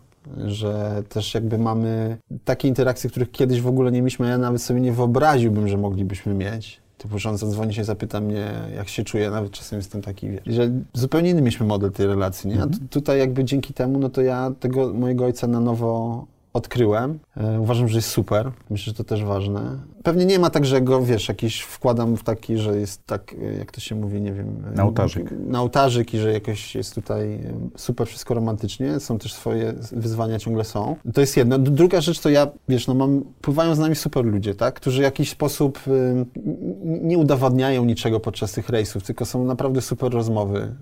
że też jakby mamy takie interakcje, których kiedyś w ogóle nie mieliśmy, a ja nawet sobie nie wyobraziłbym, że moglibyśmy mieć. Typu, że on zadzwoni się, zapyta mnie, jak się czuję, nawet czasem jestem taki, wiesz, że zupełnie inny mieliśmy model tej relacji, nie? A tu, tutaj jakby dzięki temu, no to ja tego mojego ojca na nowo odkryłem. E, uważam, że jest super. Myślę, że to też ważne. Pewnie nie ma tak, że go, wiesz, jakiś wkładam w taki, że jest tak, e, jak to się mówi, nie wiem... e, Na ołtarzyk. Na ołtarzyk i że jakoś jest tutaj super wszystko romantycznie. Są też swoje wyzwania, ciągle są. To jest jedno. Druga rzecz to ja, wiesz, no mam, pływają z nami super ludzie, tak? Którzy w jakiś sposób nie udowadniają niczego podczas tych rejsów, tylko są naprawdę super rozmowy,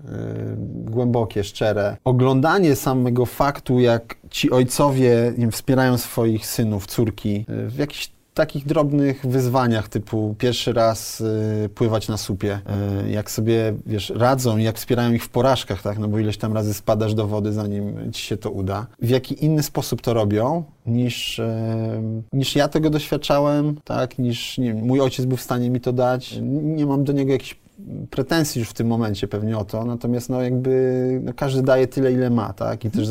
głębokie, szczere. Oglądanie samego faktu, jak ci ojcowie nie wiem, wspierają swoich synów, córki y, w jakichś takich drobnych wyzwaniach, typu pierwszy raz y, pływać na supie, y, jak sobie, wiesz, radzą i jak wspierają ich w porażkach, tak, no bo ileś tam razy spadasz do wody, zanim ci się to uda. W jaki inny sposób to robią, niż, e, niż ja tego doświadczałem, tak, niż nie, mój ojciec był w stanie mi to dać. Nie mam do niego jakichś pretensji już w tym momencie pewnie o to, natomiast no jakby no każdy daje tyle, ile ma, tak, i też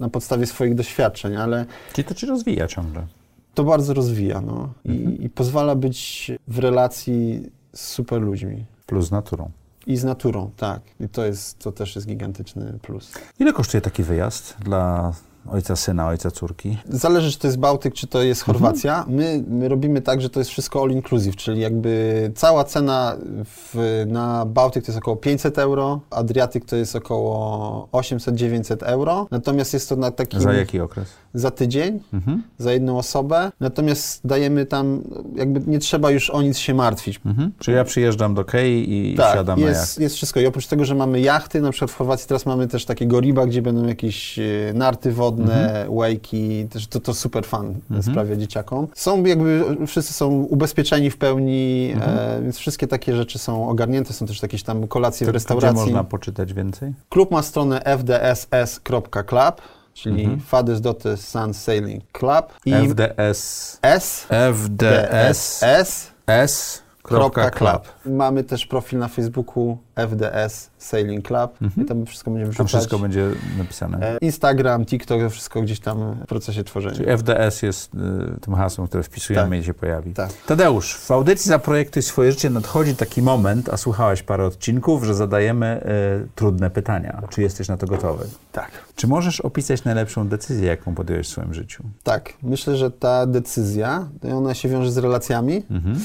na podstawie swoich doświadczeń, ale Czyli to ci rozwija ciągle. to bardzo rozwija, no, I, i pozwala być w relacji z super ludźmi. Plus z naturą. I z naturą, tak. I to jest, to też jest gigantyczny plus. Ile kosztuje taki wyjazd dla ojca syna, ojca córki? Zależy, czy to jest Bałtyk, czy to jest Mhm. Chorwacja. My, my robimy tak, że to jest wszystko all inclusive, czyli jakby cała cena w, na Bałtyk to jest około 500 euro, Adriatyk to jest około 800-900 euro. Natomiast jest to na takim... Za jaki okres? Za tydzień, Mhm. za jedną osobę. Natomiast dajemy tam, jakby nie trzeba już o nic się martwić. Mhm. Czyli ja przyjeżdżam do Kei i Tak, siadam na jest, jacht. jest wszystko. I oprócz tego, że mamy jachty, na przykład w Chorwacji teraz mamy też takiego riba, gdzie będą jakieś e, narty wodne, Mhm. wake'i, też to, to super fan sprawia dzieciakom. Są jakby, wszyscy są ubezpieczeni w pełni, Mhm. e, więc wszystkie takie rzeczy są ogarnięte, są też jakieś tam kolacje To, w gdzie restauracji. można poczytać więcej? Klub ma stronę fdss.club, czyli Mhm. Fathers Daughters Sons Sailing Club i FDS. S FDS. S S. Kropka Club. Mamy też profil na Facebooku FDS Sailing Club. I tam wszystko będziemy Tam wrzucać. wszystko będzie napisane. E, Instagram, TikTok, to wszystko gdzieś tam w procesie tworzenia. Czyli FDS jest y, tym hasłem, które wpisujemy Tak. i się pojawi. Tak. Tadeusz, w audycji Zaprojektuj swoje życie nadchodzi taki moment, a słuchałeś parę odcinków, że zadajemy y, trudne pytania. Czy jesteś na to gotowy? Tak. Czy możesz opisać najlepszą decyzję, jaką podjąłeś w swoim życiu? Tak. Myślę, że ta decyzja, ona się wiąże z relacjami. Mhm.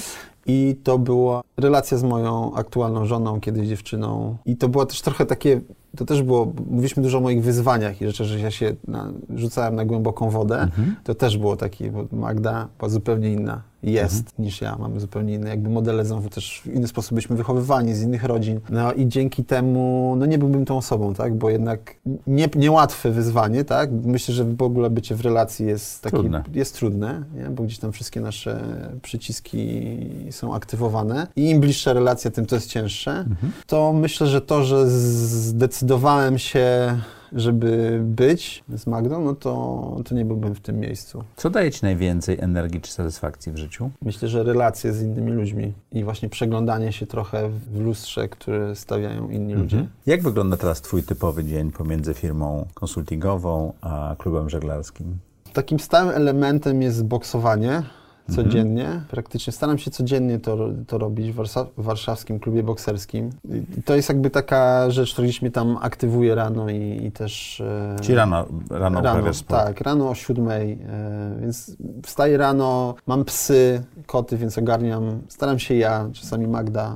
I to była relacja z moją aktualną żoną, kiedyś dziewczyną. I to było też trochę takie, to też było, mówiliśmy dużo o moich wyzwaniach i rzeczy, że ja się na, rzucałem na głęboką wodę. To też było takie, bo Magda była zupełnie inna, jest niż ja. Mamy zupełnie inne jakby modele, znowu też w inny sposób byliśmy wychowywani z innych rodzin. No i dzięki temu, no nie byłbym tą osobą, tak? Bo jednak nie, niełatwe wyzwanie, tak? Myślę, że w ogóle bycie w relacji jest takie, Trudne. jest trudne, nie? bo gdzieś tam wszystkie nasze przyciski są aktywowane i im bliższa relacja, tym to jest cięższe. To myślę, że to, że zdecydowałem się żeby być z Magdą, no to, to nie byłbym w tym miejscu. Co daje Ci najwięcej energii czy satysfakcji w życiu? Myślę, że relacje z innymi ludźmi i właśnie przeglądanie się trochę w lustrze, które stawiają inni ludzie. Mhm. Jak wygląda teraz Twój typowy dzień pomiędzy firmą konsultingową a klubem żeglarskim? Takim stałym elementem jest boksowanie codziennie. Praktycznie staram się codziennie to, to robić w, Warsza- w warszawskim klubie bokserskim. I to jest jakby taka rzecz, która gdzieś mnie tam aktywuje rano i, i też... e, Czyli rano, rano, uprawiasz sport? tak, rano o siódmej, e, więc wstaję rano, mam psy, koty, więc ogarniam, staram się ja, czasami Magda,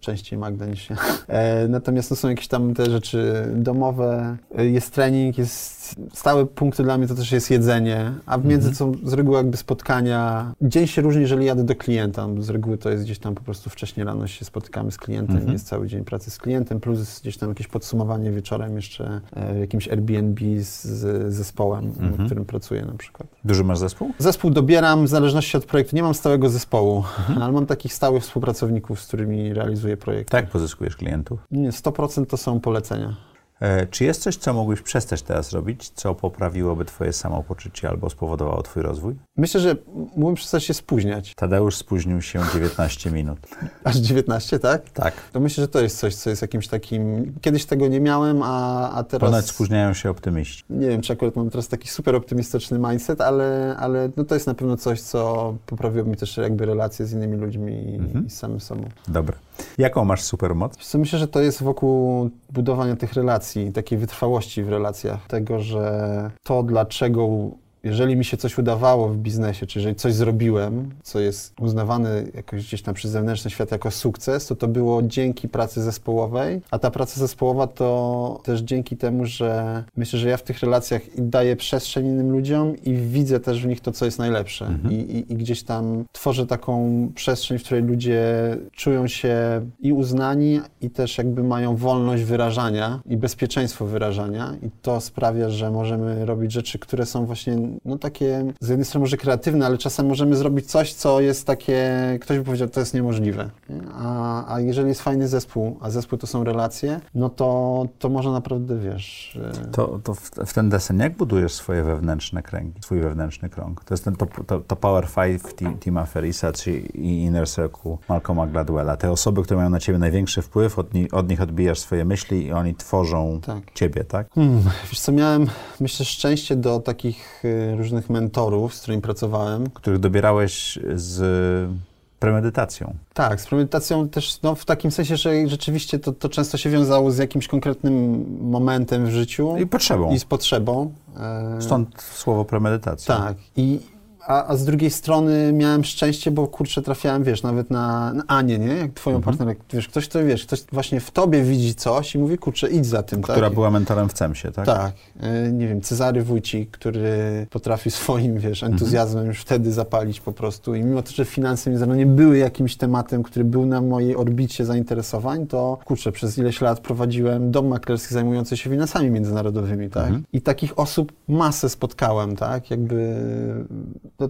częściej Magda niż ja. E, natomiast to są jakieś tam te rzeczy domowe, e, jest trening, jest stałe punkty dla mnie to też jest jedzenie, a w między są z reguły jakby spotkania. Dzień się różni, jeżeli jadę do klienta, z reguły to jest gdzieś tam po prostu wcześniej rano się spotykamy z klientem, Mhm. jest cały dzień pracy z klientem, plus gdzieś tam jakieś podsumowanie wieczorem jeszcze e, w jakimś Airbnb z, z zespołem, Mhm. w którym pracuję na przykład. Duży masz zespół? Zespół dobieram w zależności od projektu. Nie mam stałego zespołu, Mhm. ale mam takich stałych współpracowników, z którymi realizuję projekt. Tak pozyskujesz klientów. Nie, 100% to są polecenia. E, czy jest coś, co mógłbyś przestać teraz robić, co poprawiłoby Twoje samopoczucie albo spowodowało Twój rozwój? Myślę, że mógłbym przestać się spóźniać. Tadeusz spóźnił się 19 minut. Aż 19, tak? Tak. To myślę, że to jest coś, co jest jakimś takim... Kiedyś tego nie miałem, a, a teraz... Ponad spóźniają się optymiści. Nie wiem, czy akurat mam teraz taki super optymistyczny mindset, ale, ale no to jest na pewno coś, co poprawiło mi też jakby relacje z innymi ludźmi i, Mhm. i z samym sobą. Dobra. Jaką masz supermoc? Myślę, że to jest wokół budowania tych relacji, takiej wytrwałości w relacjach. Tego, że to, dlaczego, jeżeli mi się coś udawało w biznesie, czy jeżeli coś zrobiłem, co jest uznawane jakoś gdzieś tam przez zewnętrzny świat jako sukces, to to było dzięki pracy zespołowej, a ta praca zespołowa to też dzięki temu, że myślę, że ja w tych relacjach daję przestrzeń innym ludziom i widzę też w nich to, co jest najlepsze. Mhm. I, i, I gdzieś tam tworzę taką przestrzeń, w której ludzie czują się i uznani, i też jakby mają wolność wyrażania i bezpieczeństwo wyrażania. I to sprawia, że możemy robić rzeczy, które są właśnie, no takie, z jednej strony może kreatywne, ale czasem możemy zrobić coś, co jest takie, ktoś by powiedział, to jest niemożliwe. nie? A, a jeżeli jest fajny zespół, a zespół to są relacje, no to, to może naprawdę, wiesz... e, To, to w, w ten desen, jak budujesz swoje wewnętrzne kręgi, swój wewnętrzny krąg? To jest ten to, to, to Power Five Team, Tima Ferrisa czy i Inner Circle Malcolma Gladwella. Te osoby, które mają na ciebie największy wpływ, od, ni, od nich odbijasz swoje myśli i oni tworzą Tak. ciebie, tak? Hmm, wiesz co, miałem, myślę, szczęście do takich y, różnych mentorów, z którymi pracowałem. Których dobierałeś z premedytacją. Tak, z premedytacją też no, w takim sensie, że rzeczywiście to, to często się wiązało z jakimś konkretnym momentem w życiu I potrzebą. i z potrzebą. E, Stąd słowo premedytacja. Tak. I, a, a z drugiej strony miałem szczęście, bo kurczę trafiałem, wiesz, nawet na, na Anię, nie? Jak twoją Mhm. partnerkę, wiesz, ktoś, kto, wiesz, ktoś właśnie w tobie widzi coś i mówi, kurczę, idź za tym, Która tak? była mentorem w CEMSie, tak? Tak, e, nie wiem, Cezary Wójcik, który potrafi swoim, wiesz, Mhm. entuzjazmem już wtedy zapalić po prostu i mimo to, że finanse międzynarodowe nie były jakimś tematem, który był na mojej orbicie zainteresowań, to kurczę, przez ileś lat prowadziłem dom maklerski zajmujący się finansami międzynarodowymi, tak? Mhm. I takich osób masę spotkałem, tak? Jakby,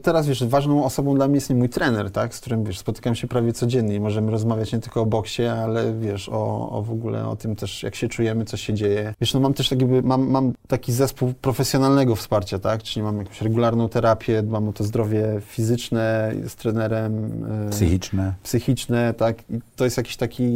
teraz wiesz, ważną osobą dla mnie jest nie mój trener, tak? Z którym, wiesz, spotykam się prawie codziennie i możemy rozmawiać nie tylko o boksie, ale wiesz, o, o w ogóle o tym też, jak się czujemy, co się dzieje. Wiesz, no mam też tak jakby, mam, mam taki zespół profesjonalnego wsparcia, tak? Czyli mam jakąś regularną terapię, dbam o to zdrowie fizyczne z trenerem. e, Psychiczne. psychiczne, tak? I to jest jakiś taki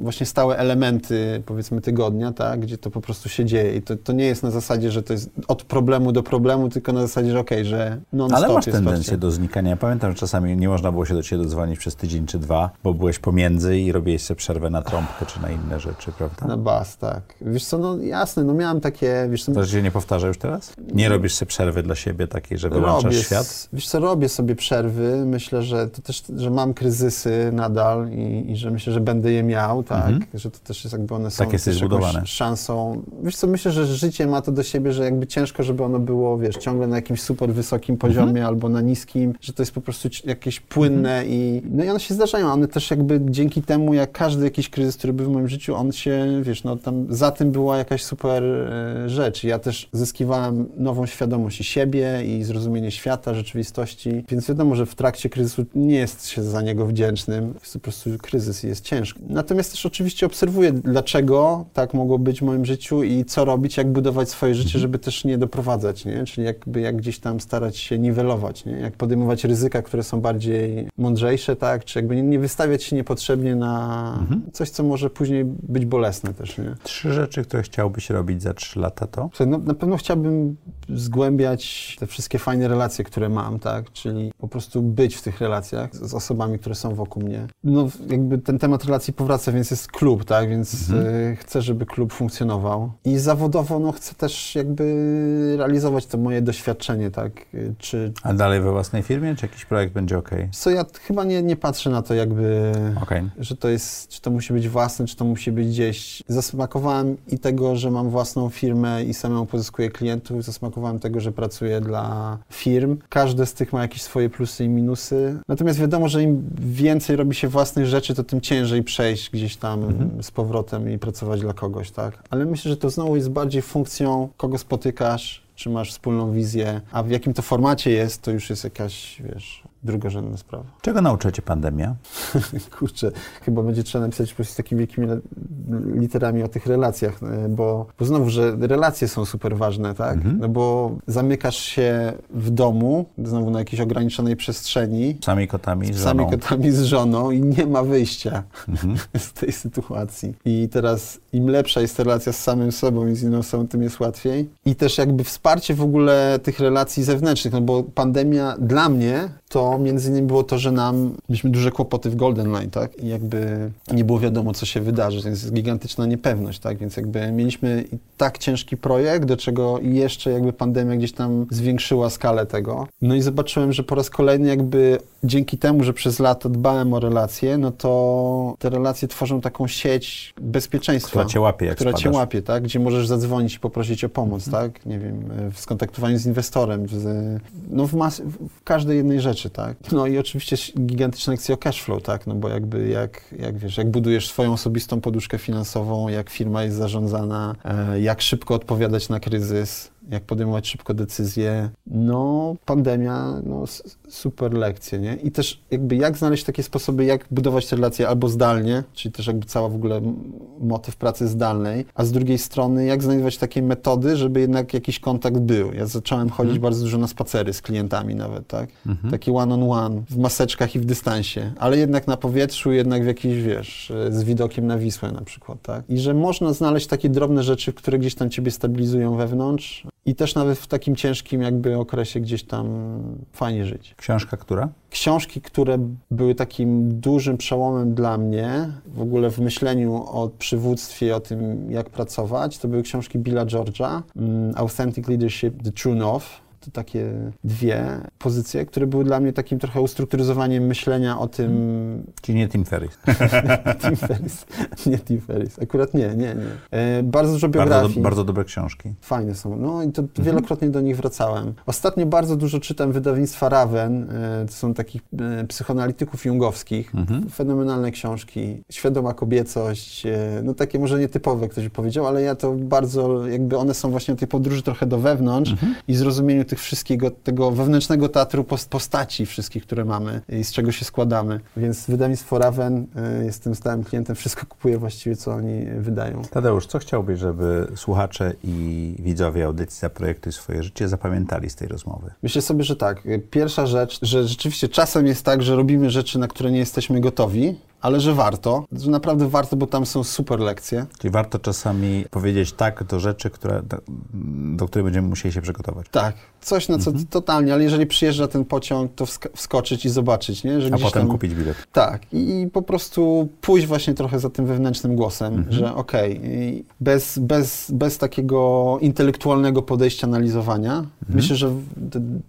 właśnie stałe elementy, powiedzmy, tygodnia, tak? Gdzie to po prostu się dzieje. I to, to nie jest na zasadzie, że to jest od problemu do problemu, tylko na zasadzie, że okej, że non-stop jest tendencję wsparcie. do znikania. Ja pamiętam, że czasami nie można było się do ciebie dodzwonić przez tydzień czy dwa, bo byłeś pomiędzy i robiłeś sobie przerwę na trąbkę czy na inne rzeczy, prawda? Na bas, tak. Wiesz co, no jasne, no miałem takie, wiesz co, To się nie powtarza już teraz? Nie robisz sobie przerwy dla siebie takiej, że wyłączasz robię, świat? Wiesz co, robię sobie przerwy. Myślę, że to też, że mam kryzysy nadal i, i że myślę, że będę je miał, tak? Mhm. Że to też jest jakby one są Tak jakąś zbudowany. szansą. Wiesz co, myślę, że życie ma to do siebie, że jakby ciężko, żeby ono było, wiesz, ciągle na jakimś super wysokim poziomie Mhm. albo albo na niskim, że to jest po prostu jakieś płynne i no i one się zdarzają. One też jakby dzięki temu, jak każdy jakiś kryzys, który był w moim życiu, on się, wiesz, no tam za tym była jakaś super e, rzecz. Ja też zyskiwałem nową świadomość i siebie i zrozumienie świata, rzeczywistości, więc wiadomo, że w trakcie kryzysu nie jest się za niego wdzięcznym. Jest po prostu kryzys i jest ciężko. Natomiast też oczywiście obserwuję, dlaczego tak mogło być w moim życiu i co robić, jak budować swoje życie, żeby też nie doprowadzać, nie? Czyli jakby jak gdzieś tam starać się niwelować, nie? Jak podejmować ryzyka, które są bardziej mądrzejsze, tak? Czy jakby nie, nie wystawiać się niepotrzebnie na coś, co może później być bolesne też, nie? Trzy rzeczy, które chciałbyś robić za trzy lata to? No, na pewno chciałbym zgłębiać te wszystkie fajne relacje, które mam, tak? Czyli po prostu być w tych relacjach z osobami, które są wokół mnie. No jakby ten temat relacji powraca, więc jest klub, tak? Więc e, chcę, żeby klub funkcjonował. I zawodowo, no chcę też jakby realizować to moje doświadczenie, tak? E, Czy A dalej we własnej firmie, czy jakiś projekt będzie ok? co ja chyba nie, nie patrzę na to jakby Okej. że to jest, czy to musi być własne, czy to musi być gdzieś. Zasmakowałem i tego, że mam własną firmę i samemu pozyskuję klientów, zasmakowałem tego, że pracuję dla firm. Każde z tych ma jakieś swoje plusy i minusy. Natomiast wiadomo, że im więcej robi się własnych rzeczy, to tym ciężej przejść gdzieś tam z powrotem i pracować dla kogoś, tak? Ale myślę, że to znowu jest bardziej funkcją, kogo spotykasz, czy masz wspólną wizję, a w jakim to formacie jest, to już jest jakaś, wiesz, drugorzędna sprawa. Czego nauczyła cię pandemia? Kurczę, chyba będzie trzeba napisać po prostu takimi wielkimi literami o tych relacjach, e, bo, bo znowu, że relacje są super ważne, tak? No bo zamykasz się w domu, znowu na jakiejś ograniczonej przestrzeni, Sami kotami, z z sami żoną. kotami z żoną i nie ma wyjścia z tej sytuacji. I teraz im lepsza jest relacja z samym sobą i z inną osobą, tym jest łatwiej. I też jakby wsparcie w ogóle tych relacji zewnętrznych, no bo pandemia dla mnie to między innymi było to, że nam, mieliśmy duże kłopoty w Golden Line, tak? I jakby nie było wiadomo, co się wydarzy, więc jest gigantyczna niepewność, tak? Więc jakby mieliśmy i tak ciężki projekt, do czego jeszcze jakby pandemia gdzieś tam zwiększyła skalę tego. No i zobaczyłem, że po raz kolejny jakby dzięki temu, że przez lata dbałem o relacje, no to te relacje tworzą taką sieć bezpieczeństwa. Która cię łapie, jak Która cię spadasz. łapie, tak? Gdzie możesz zadzwonić i poprosić o pomoc, tak? Nie wiem, w skontaktowaniu z inwestorem, w, no w, mas- w każdej jednej rzeczy, tak? No i oczywiście gigantyczna lekcja o cash flow, tak? No bo jakby jak, jak wiesz, jak budujesz swoją osobistą poduszkę finansową, jak firma jest zarządzana, e, jak szybko odpowiadać na kryzys, jak podejmować szybko decyzje. No, pandemia, no, super lekcje, nie? I też jakby jak znaleźć takie sposoby, jak budować te relacje albo zdalnie, czyli też jakby cała w ogóle motyw pracy zdalnej, a z drugiej strony jak znajdować takie metody, żeby jednak jakiś kontakt był. Ja zacząłem chodzić bardzo dużo na spacery z klientami nawet, tak? Taki one-on-one, w maseczkach i w dystansie, ale jednak na powietrzu, jednak w jakiś, wiesz, z widokiem na Wisłę na przykład, tak? I że można znaleźć takie drobne rzeczy, które gdzieś tam ciebie stabilizują wewnątrz i też nawet w takim ciężkim jakby okresie gdzieś tam fajnie żyć. Książka która? Książki, które były takim dużym przełomem dla mnie, w ogóle w myśleniu o przywództwie, o tym, jak pracować, to były książki Billa George'a, mm, Authentic Leadership, The True North. Takie dwie pozycje, które były dla mnie takim trochę ustrukturyzowaniem myślenia o tym, Czyli nie Tim Ferriss. Tim Ferriss, nie Tim Ferriss, akurat nie, nie, nie. E, bardzo dużo Bardzo, biografii. do, bardzo dobre książki. Fajne są. No i to wielokrotnie do nich wracałem. Ostatnio bardzo dużo czytam wydawnictwa Raven. e, To są takich e, psychoanalityków jungowskich. Fenomenalne książki. Świadoma kobiecość. No takie może nietypowe, ktoś by powiedział, ale ja to bardzo, jakby one są właśnie o tej podróży trochę do wewnątrz i zrozumieniu tych wszystkiego, tego wewnętrznego teatru pos- postaci wszystkich, które mamy i z czego się składamy. Więc wydawnictwo Raven, e, jestem stałym klientem, wszystko kupuję właściwie, co oni wydają. Tadeusz, co chciałbyś, żeby słuchacze i widzowie audycji Zaprojektuj swoje życie zapamiętali z tej rozmowy? Myślę sobie, że tak. Pierwsza rzecz, że rzeczywiście czasem jest tak, że robimy rzeczy, na które nie jesteśmy gotowi, ale że warto, że naprawdę warto, bo tam są super lekcje. Czyli warto czasami powiedzieć tak do rzeczy, które, do, których będziemy musieli się przygotować. Tak, coś na co totalnie, ale jeżeli przyjeżdża ten pociąg, to wsk- wskoczyć i zobaczyć, nie? Że A potem tam... kupić bilet. Tak, i po prostu pójść właśnie trochę za tym wewnętrznym głosem, Mhm. że okej, i bez, bez, bez takiego intelektualnego podejścia analizowania. Mhm. Myślę, że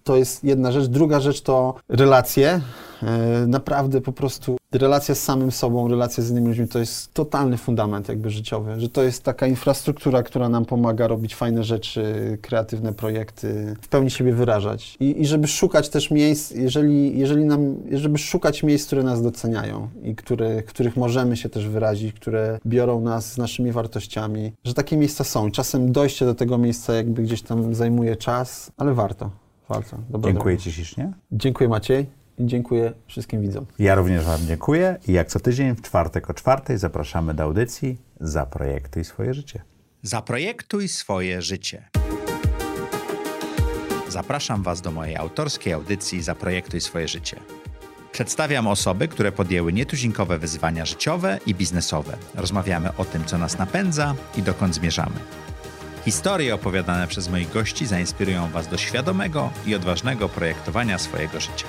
to jest jedna rzecz. Druga rzecz to relacje. E, Naprawdę po prostu relacja z samym sobą, relacja z innymi ludźmi to jest totalny fundament jakby życiowy, że to jest taka infrastruktura, która nam pomaga robić fajne rzeczy, kreatywne projekty, w pełni siebie wyrażać. I, i żeby szukać też miejsc, jeżeli, jeżeli nam, żeby szukać miejsc, które nas doceniają i które, których możemy się też wyrazić, które biorą nas z naszymi wartościami, że takie miejsca są. Czasem dojście do tego miejsca jakby gdzieś tam zajmuje czas, ale warto. Warto. Dobra Dziękuję droga. Ci ślicznie. Dziękuję Maciej dziękuję wszystkim widzom. Ja również Wam dziękuję i jak co tydzień w czwartek o czwartej zapraszamy do audycji Zaprojektuj swoje życie. Zaprojektuj swoje życie. Zapraszam Was do mojej autorskiej audycji Zaprojektuj swoje życie. Przedstawiam osoby, które podjęły nietuzinkowe wyzwania życiowe i biznesowe. Rozmawiamy o tym, co nas napędza i dokąd zmierzamy. Historie opowiadane przez moich gości zainspirują Was do świadomego i odważnego projektowania swojego życia.